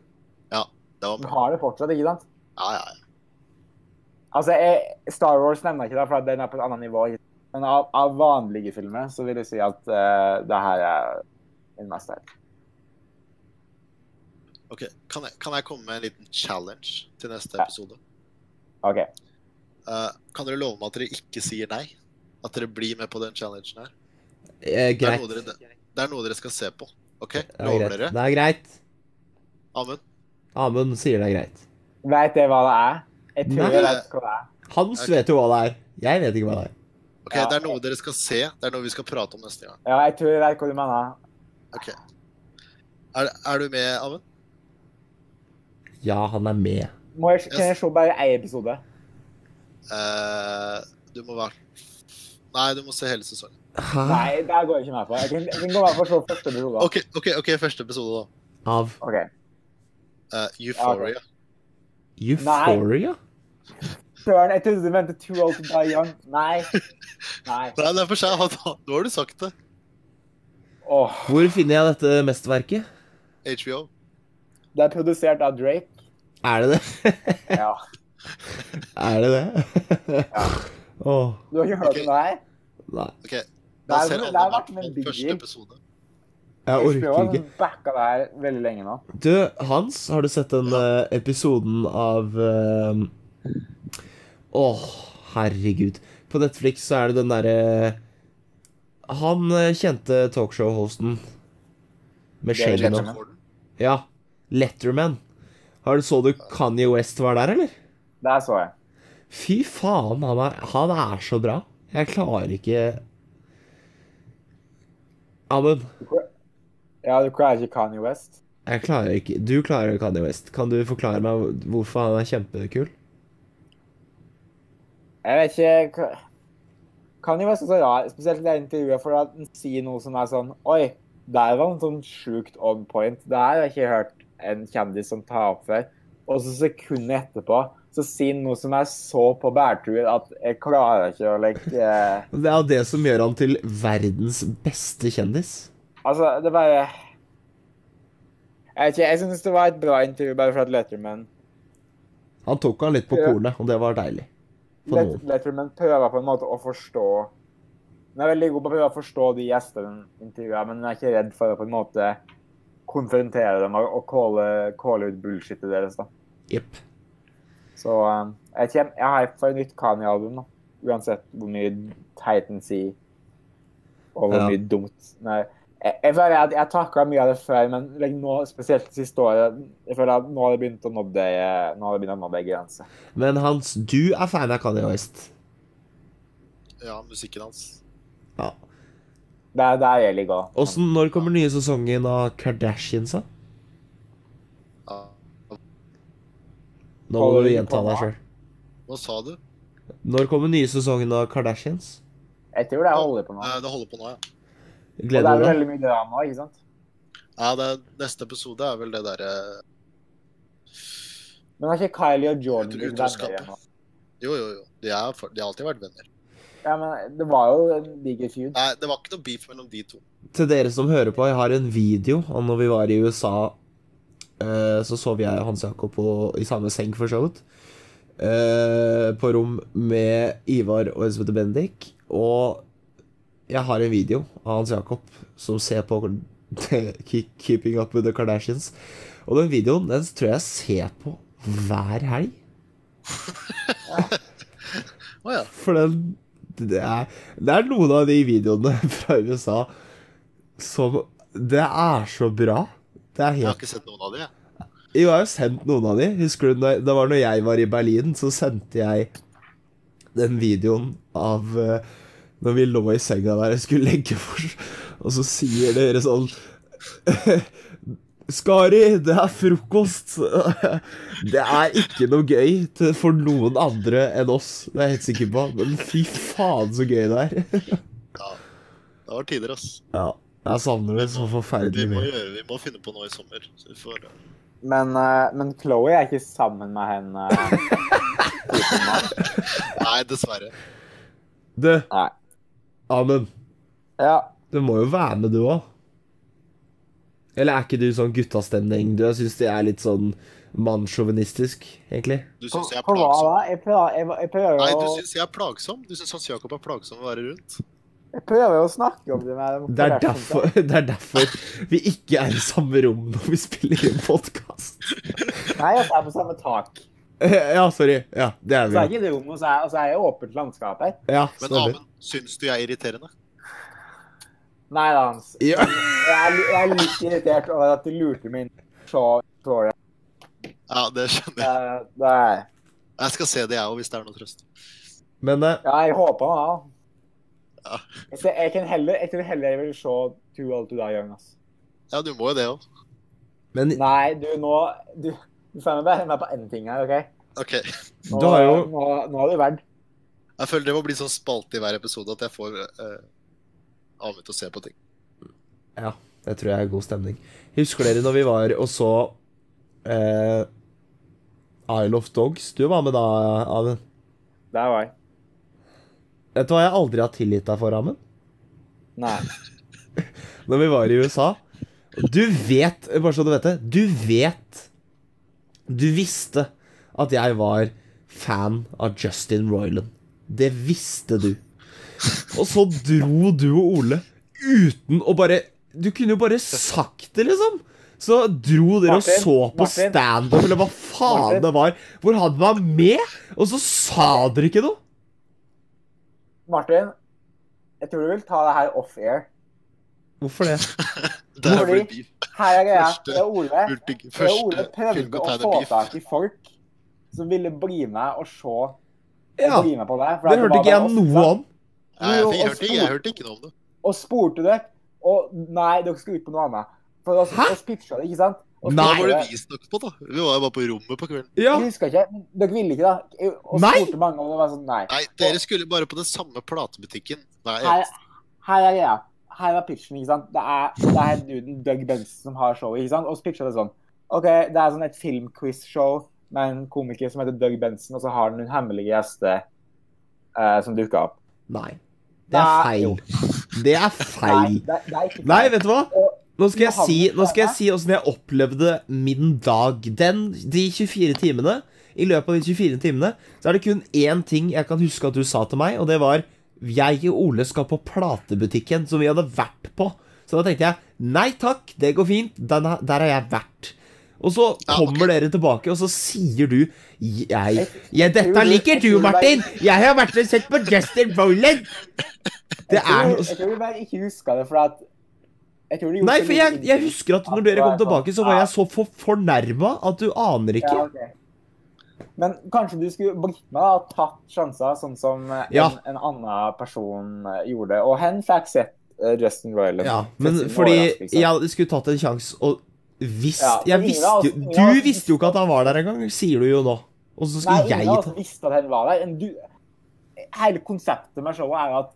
Ja, det var Du har det fortsatt, ikke sant? Ja, ja, ja. Altså, jeg, Star Wars nevner jeg ikke, det, for den er på et annet nivå. Men av, av vanlige filmer så vil jeg si at uh, det her er min mester. Ok, kan jeg, kan jeg komme med en liten challenge til neste Ja. episode? OK. Uh, kan dere love meg at dere ikke sier nei? At dere blir med på den challengen her? Eh, Det er, greit. dere, det er noe dere skal se på. OK? Er Lover greit. dere? Det er greit. Amund? Amund sier det er greit. Vet jeg hva det er? Jeg tror Nei. jeg vet hva det er. Hans okay. vet jo hva det er. Jeg vet ikke hva det er. Ok, Ja. Det er noe dere skal se. Det er noe vi skal prate om neste gang. Ja, jeg tror jeg vet hva du mener. Ok. Er, er du med, Amund? Ja, han er med. Må jeg, kan jeg se bare én episode? Eh, du må være Nei, du må se hele sesongen. Hæ? Nei, det går jeg ikke med på. Jeg kan, jeg kan gå med på å se første episode. OK, ok, ok, første episode, da. Av OK. Eh, Euphoria. Euphoria? Søren, jeg trodde du mente Too Old to Die Young. Nei. Nei. Nei, det er for seg. Nå har du sagt det. Oh. Hvor finner jeg dette mesterverket? HBO. Det er produsert av Drake. Er det det? Ja. er det det? Ja. Oh. Du har ikke hørt okay. om det her? nei. OK. Det er- ser det alle er vært med første episode. Jeg orker har ikke. backa det her veldig lenge nå. Du, Hans, har du sett den eh, episoden av eh, Åh, herregud. På Netflix så er det den derre Han eh, kjente talkshow-hosten med David skjegg nå. Ja. Letterman. Har du Så du Kanye West var der, eller? Der så jeg. Fy faen, han er, han er så bra. Jeg klarer ikke Amund, Ja, du klarer ikke Kanye West? jeg klarer ikke Du klarer Kanye West. Kan du forklare meg hvorfor han er kjempekul? Jeg vet ikke Kan jo er så rar, spesielt i det intervjuet, for at han sier noe som er sånn Oi, der var han sånn sjukt on point. Det her har jeg ikke hørt en kjendis som tar opp før. Og så sekundet etterpå så sier han noe som er så på bærtur at jeg klarer ikke å like eh, Det er jo det som gjør han til verdens beste kjendis. Altså, det bare Jeg vet ikke, jeg syns det var et bra intervju bare for at Letterman Han tok han litt på kornet, og det var deilig. Let. Letterman prøver på en måte å forstå Han er veldig god på å prøve å forstå de gjestene han intervjuer, men han er ikke redd for å på en måte konfrontere dem og, calle, ut bullshitet deres. da. Yep. Så um, jeg, kjem, jeg har for et nytt Kanye-album, da. uansett hvor mye Titan sier, og hvor Ja. mye dumt. Nei, jeg, jeg føler at jeg takla mye av det før, men like, nå, spesielt det siste året jeg føler at nå har det begynt å nå det, nå har det begynt å nå det grenser. Men Hans, du er fan av Kanye West. Ja, musikken hans. Ja. Det er der jeg ligger òg. Åssen, når kommer nye sesongen av Kardashians, da? Ja. Nå må du gjenta deg sjøl. Hva sa du? Når kommer nye sesongen av Kardashians? Jeg tror det holder på nå. Eh, Det holder på nå, ja. Og det er deg? veldig mye drama, ikke sant? Ja, det, Neste episode er vel det derre Men har ikke Kylie og Jordan blitt venner igjen? Jo, jo, jo. De, er, for- de har alltid vært venner. Ja, men det var jo en diger feud. Nei, det var ikke noe beef mellom de to. Til dere som hører på, jeg har en video om når vi var i USA. eh, Så sov jeg og Hans Jakob på, i samme seng, for så vidt. eh, På rom med Ivar og Elisabeth Bendik. Og jeg har en video av Hans Jakob som ser på Keeping Up With The Kardashians. Og den videoen den tror jeg jeg ser på hver helg. Ja. For den det er, det er noen av de videoene fra USA som Det er så bra. Det er Jeg har ikke sett noen av de, jeg. Jo, jeg har jo sendt noen av de. Husker du Det var når jeg var i Berlin, så sendte jeg den videoen av eh, når vi lå i senga der og skulle legge for Og så sier dere sånn Skari, det er frokost. Det er ikke noe gøy for noen andre enn oss. Det er jeg helt sikker på. Men fy faen, så gøy det er. Ja. Det var tider, ass. Ja, jeg savner det så forferdelig mye. vi må finne på noe i sommer. Så vi får, Men, eh, men Chloé er ikke sammen med henne. Nei, dessverre. Du, Nei. Amund, Ja. du må jo være med, du òg. Eller er ikke du sånn guttastemning? Du, jeg syns det er litt sånn mannssjåvinistisk, egentlig. Du syns jeg er plagsom? Jeg prøver, jeg, jeg prøver Nei, du syns jeg er plagsom? Du syns Hans Jakob er plagsom å være rundt? Jeg prøver å snakke om det med Det er derfor, det er derfor vi ikke er i samme rom når vi spiller inn podkast. Nei, jeg er på samme tak. Ja, sorry. Ja, det er Så er vi. ikke det homo, så er, så er jo åpent landskap her. Ja, Men. Amund, syns du jeg er irriterende? Nei da, Hans. Ja. Jeg jeg er litt irritert over at du lurte meg inn så så. Ja, det skjønner jeg. Eh, Det er Jeg skal se det, jeg òg, hvis det er noe trøst. Men uh, Ja, jeg håper det. Ja. Jeg, ser- jeg, kan heller, jeg tror heller jeg vil se Too Old To Die Young. ass. Ja, du må jo det òg. Men Nei, du, nå Du, du får meg bare med på én ting her, OK? OK. Nå, jo- nå, nå har du vært Jeg føler det må bli sånn spalte i hver episode at jeg får eh, Ahmed til å se på ting. ja, det tror jeg er god stemning. Husker dere når vi var og så eh, Isle of Dogs? Du var med da, Amund. Der var jeg. Vet du hva jeg aldri har tilgitt deg for, Amund? Nei. Når vi var i USA. Du vet, bare så du vet det, du vet Du visste at jeg var fan av Justin Roiland. Det visste du. Og så dro du og Ole uten å bare Du kunne jo bare sagt det, liksom. Så dro dere og så på Martin. standup, eller hva faen Martin. det var, hvor han var med, og så sa dere ikke noe. Martin, jeg tror du vil ta det her off-air. Hvorfor det? Det er Fordi- fordi. Her er greia. Ole, Første, Ole prøvde å få tak i folk som ville bli med og se og Ja, bli med på det. for Det hørte ikke jeg noe om. Nei, jeg, jeg, hørte ikke, jeg hørte ikke noe om det. Og spurte dere, og nei, dere skulle ut på noe annet. For oss, Hæ? oss pitcha det, ikke sant? Og Nei. Hva var var det- vi snakket på, da? Vi var jo bare på rommet på kvelden. Ja, Jeg husker ikke, dere ville ikke, da. Og Nei. spurte mange om det var sånn, nei. Nei, dere skulle bare på den samme platebutikken. Nei, Her, her er greia. Her er pitchen, ikke sant. Det er, det er duden Doug Benson som har showet, ikke sant. Og så pitcha det sånn. OK, det er sånn et filmquiz-show med en komiker som heter Doug Benson, og så har han en hemmelig gjeste eh, som dukker opp. Nei. Det er feil. Det er Nei, feil. det, det er. Nei, vet du hva? Nå skal jeg si, nå skal jeg si åssen jeg opplevde min dag. Den, de 24 timene. I løpet av de 24 timene så er det kun én ting jeg kan huske at du sa til meg, og det var Jeg og Ole skal på platebutikken som vi hadde vært på. Så da tenkte jeg nei takk, det går fint. Der har jeg vært. Og så Ja, kommer dere tilbake, og så sier du Jeg, Jeg- dette liker du, Martin! Jeg har vært og sett på Justin Boland! Det er jeg tror du bare ikke huska det, for at jeg tror gjorde Nei, for jeg, jeg husker at når dere kom sånn, tilbake, så var jeg så for fornærma at du aner ikke. Ja, ok. Men kanskje du skulle blitt med og tatt sjanser, sånn som en, Ja. en, en annen person eh, gjorde. Og hen fikk sett eh, Justin Roiland. Ja, men fordi jeg skulle tatt en sjanse, og visst Ja, Jeg ingen visste ingen Du visste jo ikke at han var der engang, sier du jo nå. Og så Nei, skal ingen jeg ta oss visste at han var der. Du, hele konseptet med showet er at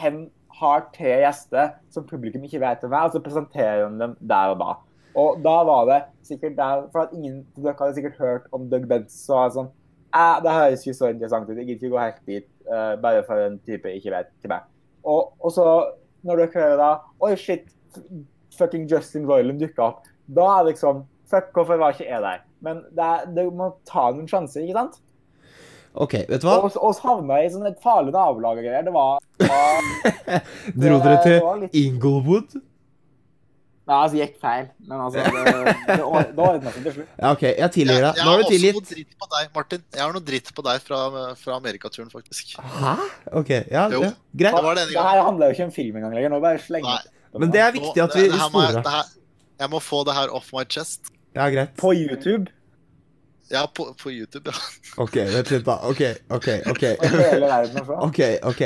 han har tre gjester som publikum ikke vet hvem er, og så presenterer han dem der og da. Og da var det sikkert der For at ingen av dere hadde sikkert hørt om Doug Benz, så var det sånn Det høres ikke så interessant ut. Jeg gidder ikke gå helt dit uh, bare for en type jeg ikke vet hvem er. Og, og så, når dere hører da Oi, shit, fucking Justin Roiland dukka opp. Da er det liksom Fuck, hvorfor var ikke jeg der? Men det, er- det må ta noen sjanser, ikke sant? Ok, vet du hva? Og og havna jeg i sånn et farlig nabolag og greier. Det var, var Dro dere til litt- Inglewood? Nei, altså, gikk feil. Men altså, det, det, det ordna seg til slutt. Ja, ok, jeg tilgir Jeg, deg. jeg Nå har har også noe dritt på deg, Martin. Jeg har noe dritt på deg fra, fra amerikaturen, faktisk. Hæ? Ok, ja, Jo. ja greit. Det var Det her handler jo ikke om film engang lenger. Nå bare slenger jeg Men det er viktig at vi sporer det her, jeg må få det her off my chest. Ja, greit. På YouTube. Ja, på, på YouTube, ja. Ok, vent litt, da. Ok, ok, ok. Ok, ok.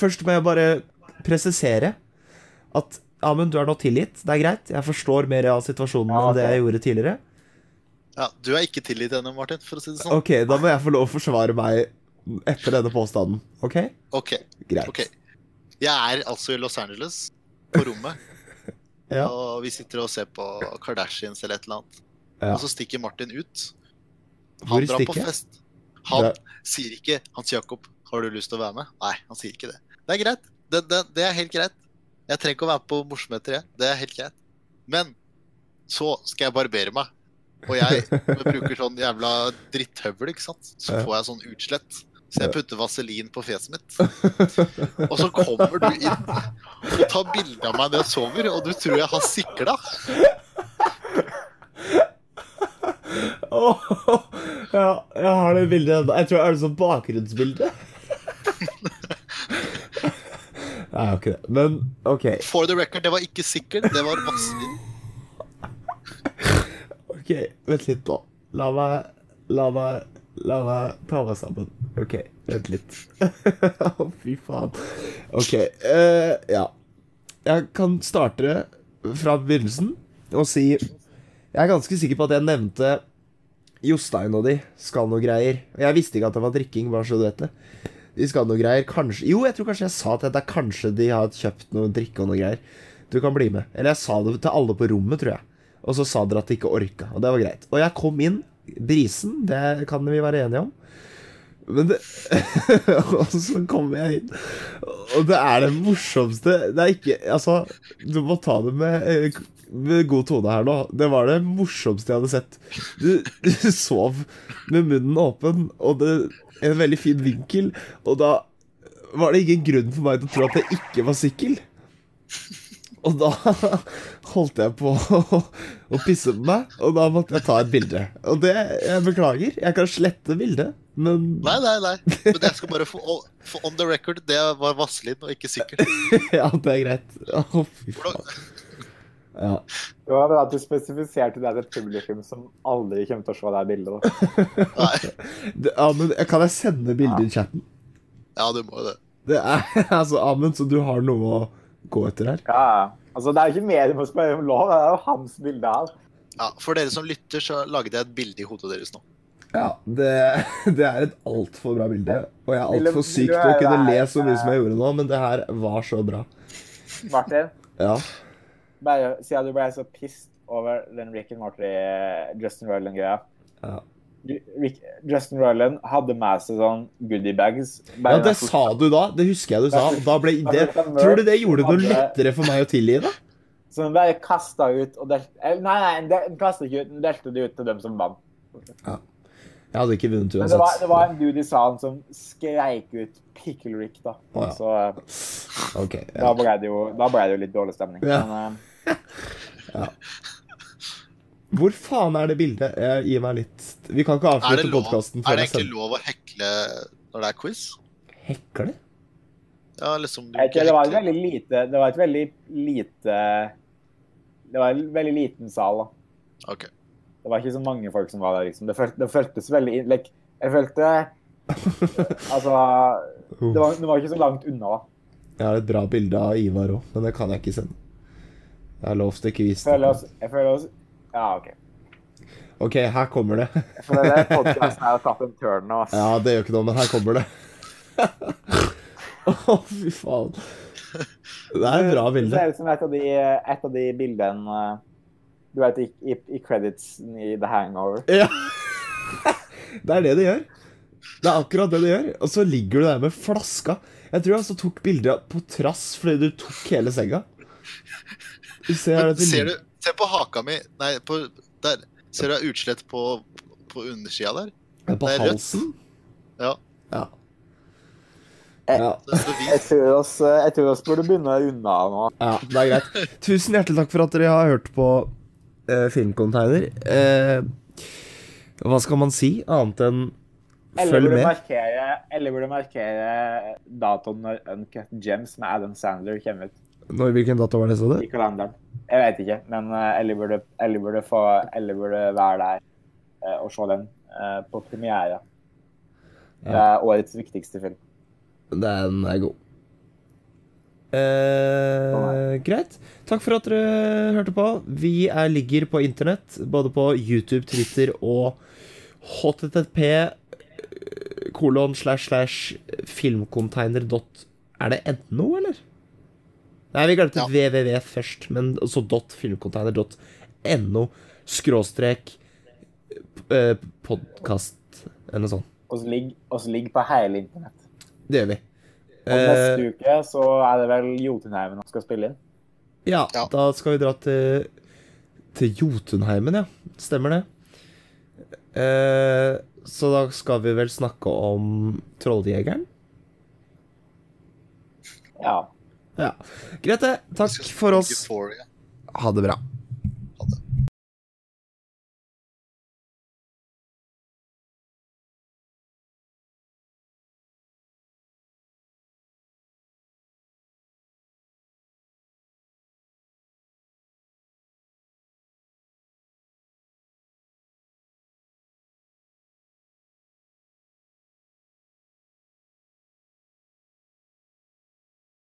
Først må jeg bare presisere at Amund, du er nå tilgitt. Det er greit. Jeg forstår mer av situasjonen Ja, enn det jeg gjorde tidligere. ja. Du er ikke tilgitt ennå, Martin, for å si det sånn. Ok, da må jeg få lov å forsvare meg etter denne påstanden. Ok? Ok, Greit. Okay. Jeg er altså i Los Angeles, på rommet, Ja. og vi sitter og ser på Kardashians eller et eller annet. Ja. Og så stikker Martin ut. Hvor Han drar på stikker på fest. Han Det- sier ikke 'Hans Jakob, har du lyst til å være med?' Nei, han sier ikke det. Det er greit. Det, det, det er helt greit. Jeg trenger ikke å være med på morsomheter, jeg. Det er helt greit. Men så skal jeg barbere meg. Og jeg bruker sånn jævla dritthøvel, ikke sant. Så får jeg sånn utslett. Så jeg putter vaselin på fjeset mitt. Og så kommer du inn og tar bilde av meg når jeg sover, og du tror jeg har sikla. Oh, ja, jeg har det bildet ennå. Jeg tror jeg har det som bakgrunnsbilde. Nei, jeg har ikke det. Men OK. For the record, det var ikke sikkert. det var vaselin. ok, Vent litt, nå. La meg La meg La meg ta meg sammen. OK, vent litt. Å, fy faen. OK. Uh, ja. Jeg kan starte fra begynnelsen og si Jeg er ganske sikker på at jeg nevnte Jostein og de skal noe greier. Jeg visste ikke at det var drikking, bare så du vet det. De skal noe greier. Kanskje Jo, jeg tror kanskje jeg sa til deg kanskje de har kjøpt noe drikke og noe greier. Du kan bli med. Eller jeg sa det til alle på rommet, tror jeg. Og så sa dere at de ikke orka, og det var greit. Og jeg kom inn, brisen, det kan vi være enige om. Men det Og så kommer jeg inn, og det er det morsomste Det er ikke Altså, du må ta det med, eh, med god tone her nå. Det var det morsomste jeg hadde sett. Du, du sov med munnen åpen, og det en veldig fin vinkel, og da var det ingen grunn for meg til å tro at det ikke var sykkel. Og da holdt jeg på å, å pisse på meg, og da måtte jeg ta et bilde. Og det Jeg beklager. Jeg kan slette bildet, men Nei, nei, nei. Men jeg skal bare få få on the record, det var Vazelin og ikke sikkert. Ja, det er greit. Å, fy faen. Ja. Det var bra at du spesifiserte det til et publikum som aldri kommer til å se det bildet. Nei. Amund, kan jeg sende bildet i chatten? Ja, du må jo det. Det er altså Amund, så du har noe å gå etter her? Ja, altså, det er jo ikke mer du må spørre om lov, det er jo hans bilde her. Ja, For dere som lytter, så lagde jeg et bilde i hodet deres nå. Ja, det, det er et altfor bra bilde. Og jeg er altfor syk til å kunne le så mye som jeg gjorde nå, men det her var så bra. Martin, Ja. bare siden du ble så pissed over den Rick and Morty Justin Roiland-greia. Ja. Justin Ryland hadde med seg sånn goodiebags. ja, det sa du da. Det husker jeg du sa. Og da ble det Tror du det gjorde det noe lettere for meg å tilgi det? Så den bare kasta ut og delte Nei, nei, den kasta ikke ut, den delte det ut til dem som vant. Jeg hadde ikke vunnet uansett. Men det var, det var en dude i salen som skreik ut 'Pickle Rick', da. Å, ja. Så eh, ja. da ja. ble det jo, da ble det jo litt dårlig stemning. Ja. Men, eh, Hvor faen er det bildet? Jeg gir meg litt Vi kan ikke podkasten avslutte podkasten er det ikke egentlig lov å hekle når det er quiz? Hekle? Ja, liksom du ikke ikke, det var et veldig lite Det var et veldig lite Det var en veldig liten sal, da. Ok. Det var ikke så mange folk som var der, liksom. Det, følt, det føltes veldig like, Jeg følte Altså det var, det var ikke så langt unna, da. Jeg har et bra bilde av Ivar òg, men det kan jeg ikke sende. Jeg har lovt å ikke vise Jeg føler det. oss, jeg føler oss Ja, OK. Ok, her kommer det. Jeg føler podkasten har tatt en turn nå. ass. Ja, det gjør ikke noe, men her kommer det. Å, fy faen. Det er et bra Det bilde. ser ut som et av de, et av de bildene eh, Du vet, i, i, i creditsen i The Hangover. Ja. Det er det det gjør. Det er akkurat det det gjør. Og så ligger du der med flaska. Jeg tror jeg altså tok bildet på trass fordi du tok hele senga. Du ser, det ser du Se på haka mi. Nei, på der. Ser du utslett på, på undersida der? på det er rødt. halsen? Ja. Ja. Eh. Ja, Så, så vi, Jeg tror oss, jeg tror oss burde begynne runde nå. ja, det er greit. Tusen hjertelig takk for at dere har hørt på eh, Filmcontainer. Eh, hva skal man si annet enn Eller følg med? markere, eller burde markere datoen når Uncut Gems med Adam Sandler kommer ut Når, hvilken dato var det, sa du? i kalenderen. Jeg vet ikke, men eh, Ellie burde, Ellie burde, få, Ellie burde være der eh, og se den eh, på premiere. Det er årets viktigste film. Den er god. Eh, greit. Takk for at dere hørte på. Vi er, ligger på internett, både på YouTube, Twitter og http kolon slash slash filmcontainer dot Er det no, eller? Nei, vi glemte Ja. www først, men også dot filmcontainer dot no skråstrek eh, podkast eller noe sånt. oss ligger, oss ligger på hele internett. Det gjør vi. Og neste uh, uke så er det vel Jotunheimen som skal spille inn. ja, Ja. da skal vi dra til, til Jotunheimen, ja. Stemmer det. Eh, så da skal vi vel snakke om Trolljegeren? Ja. Ja. Greit, det. Takk for oss. Ha det bra.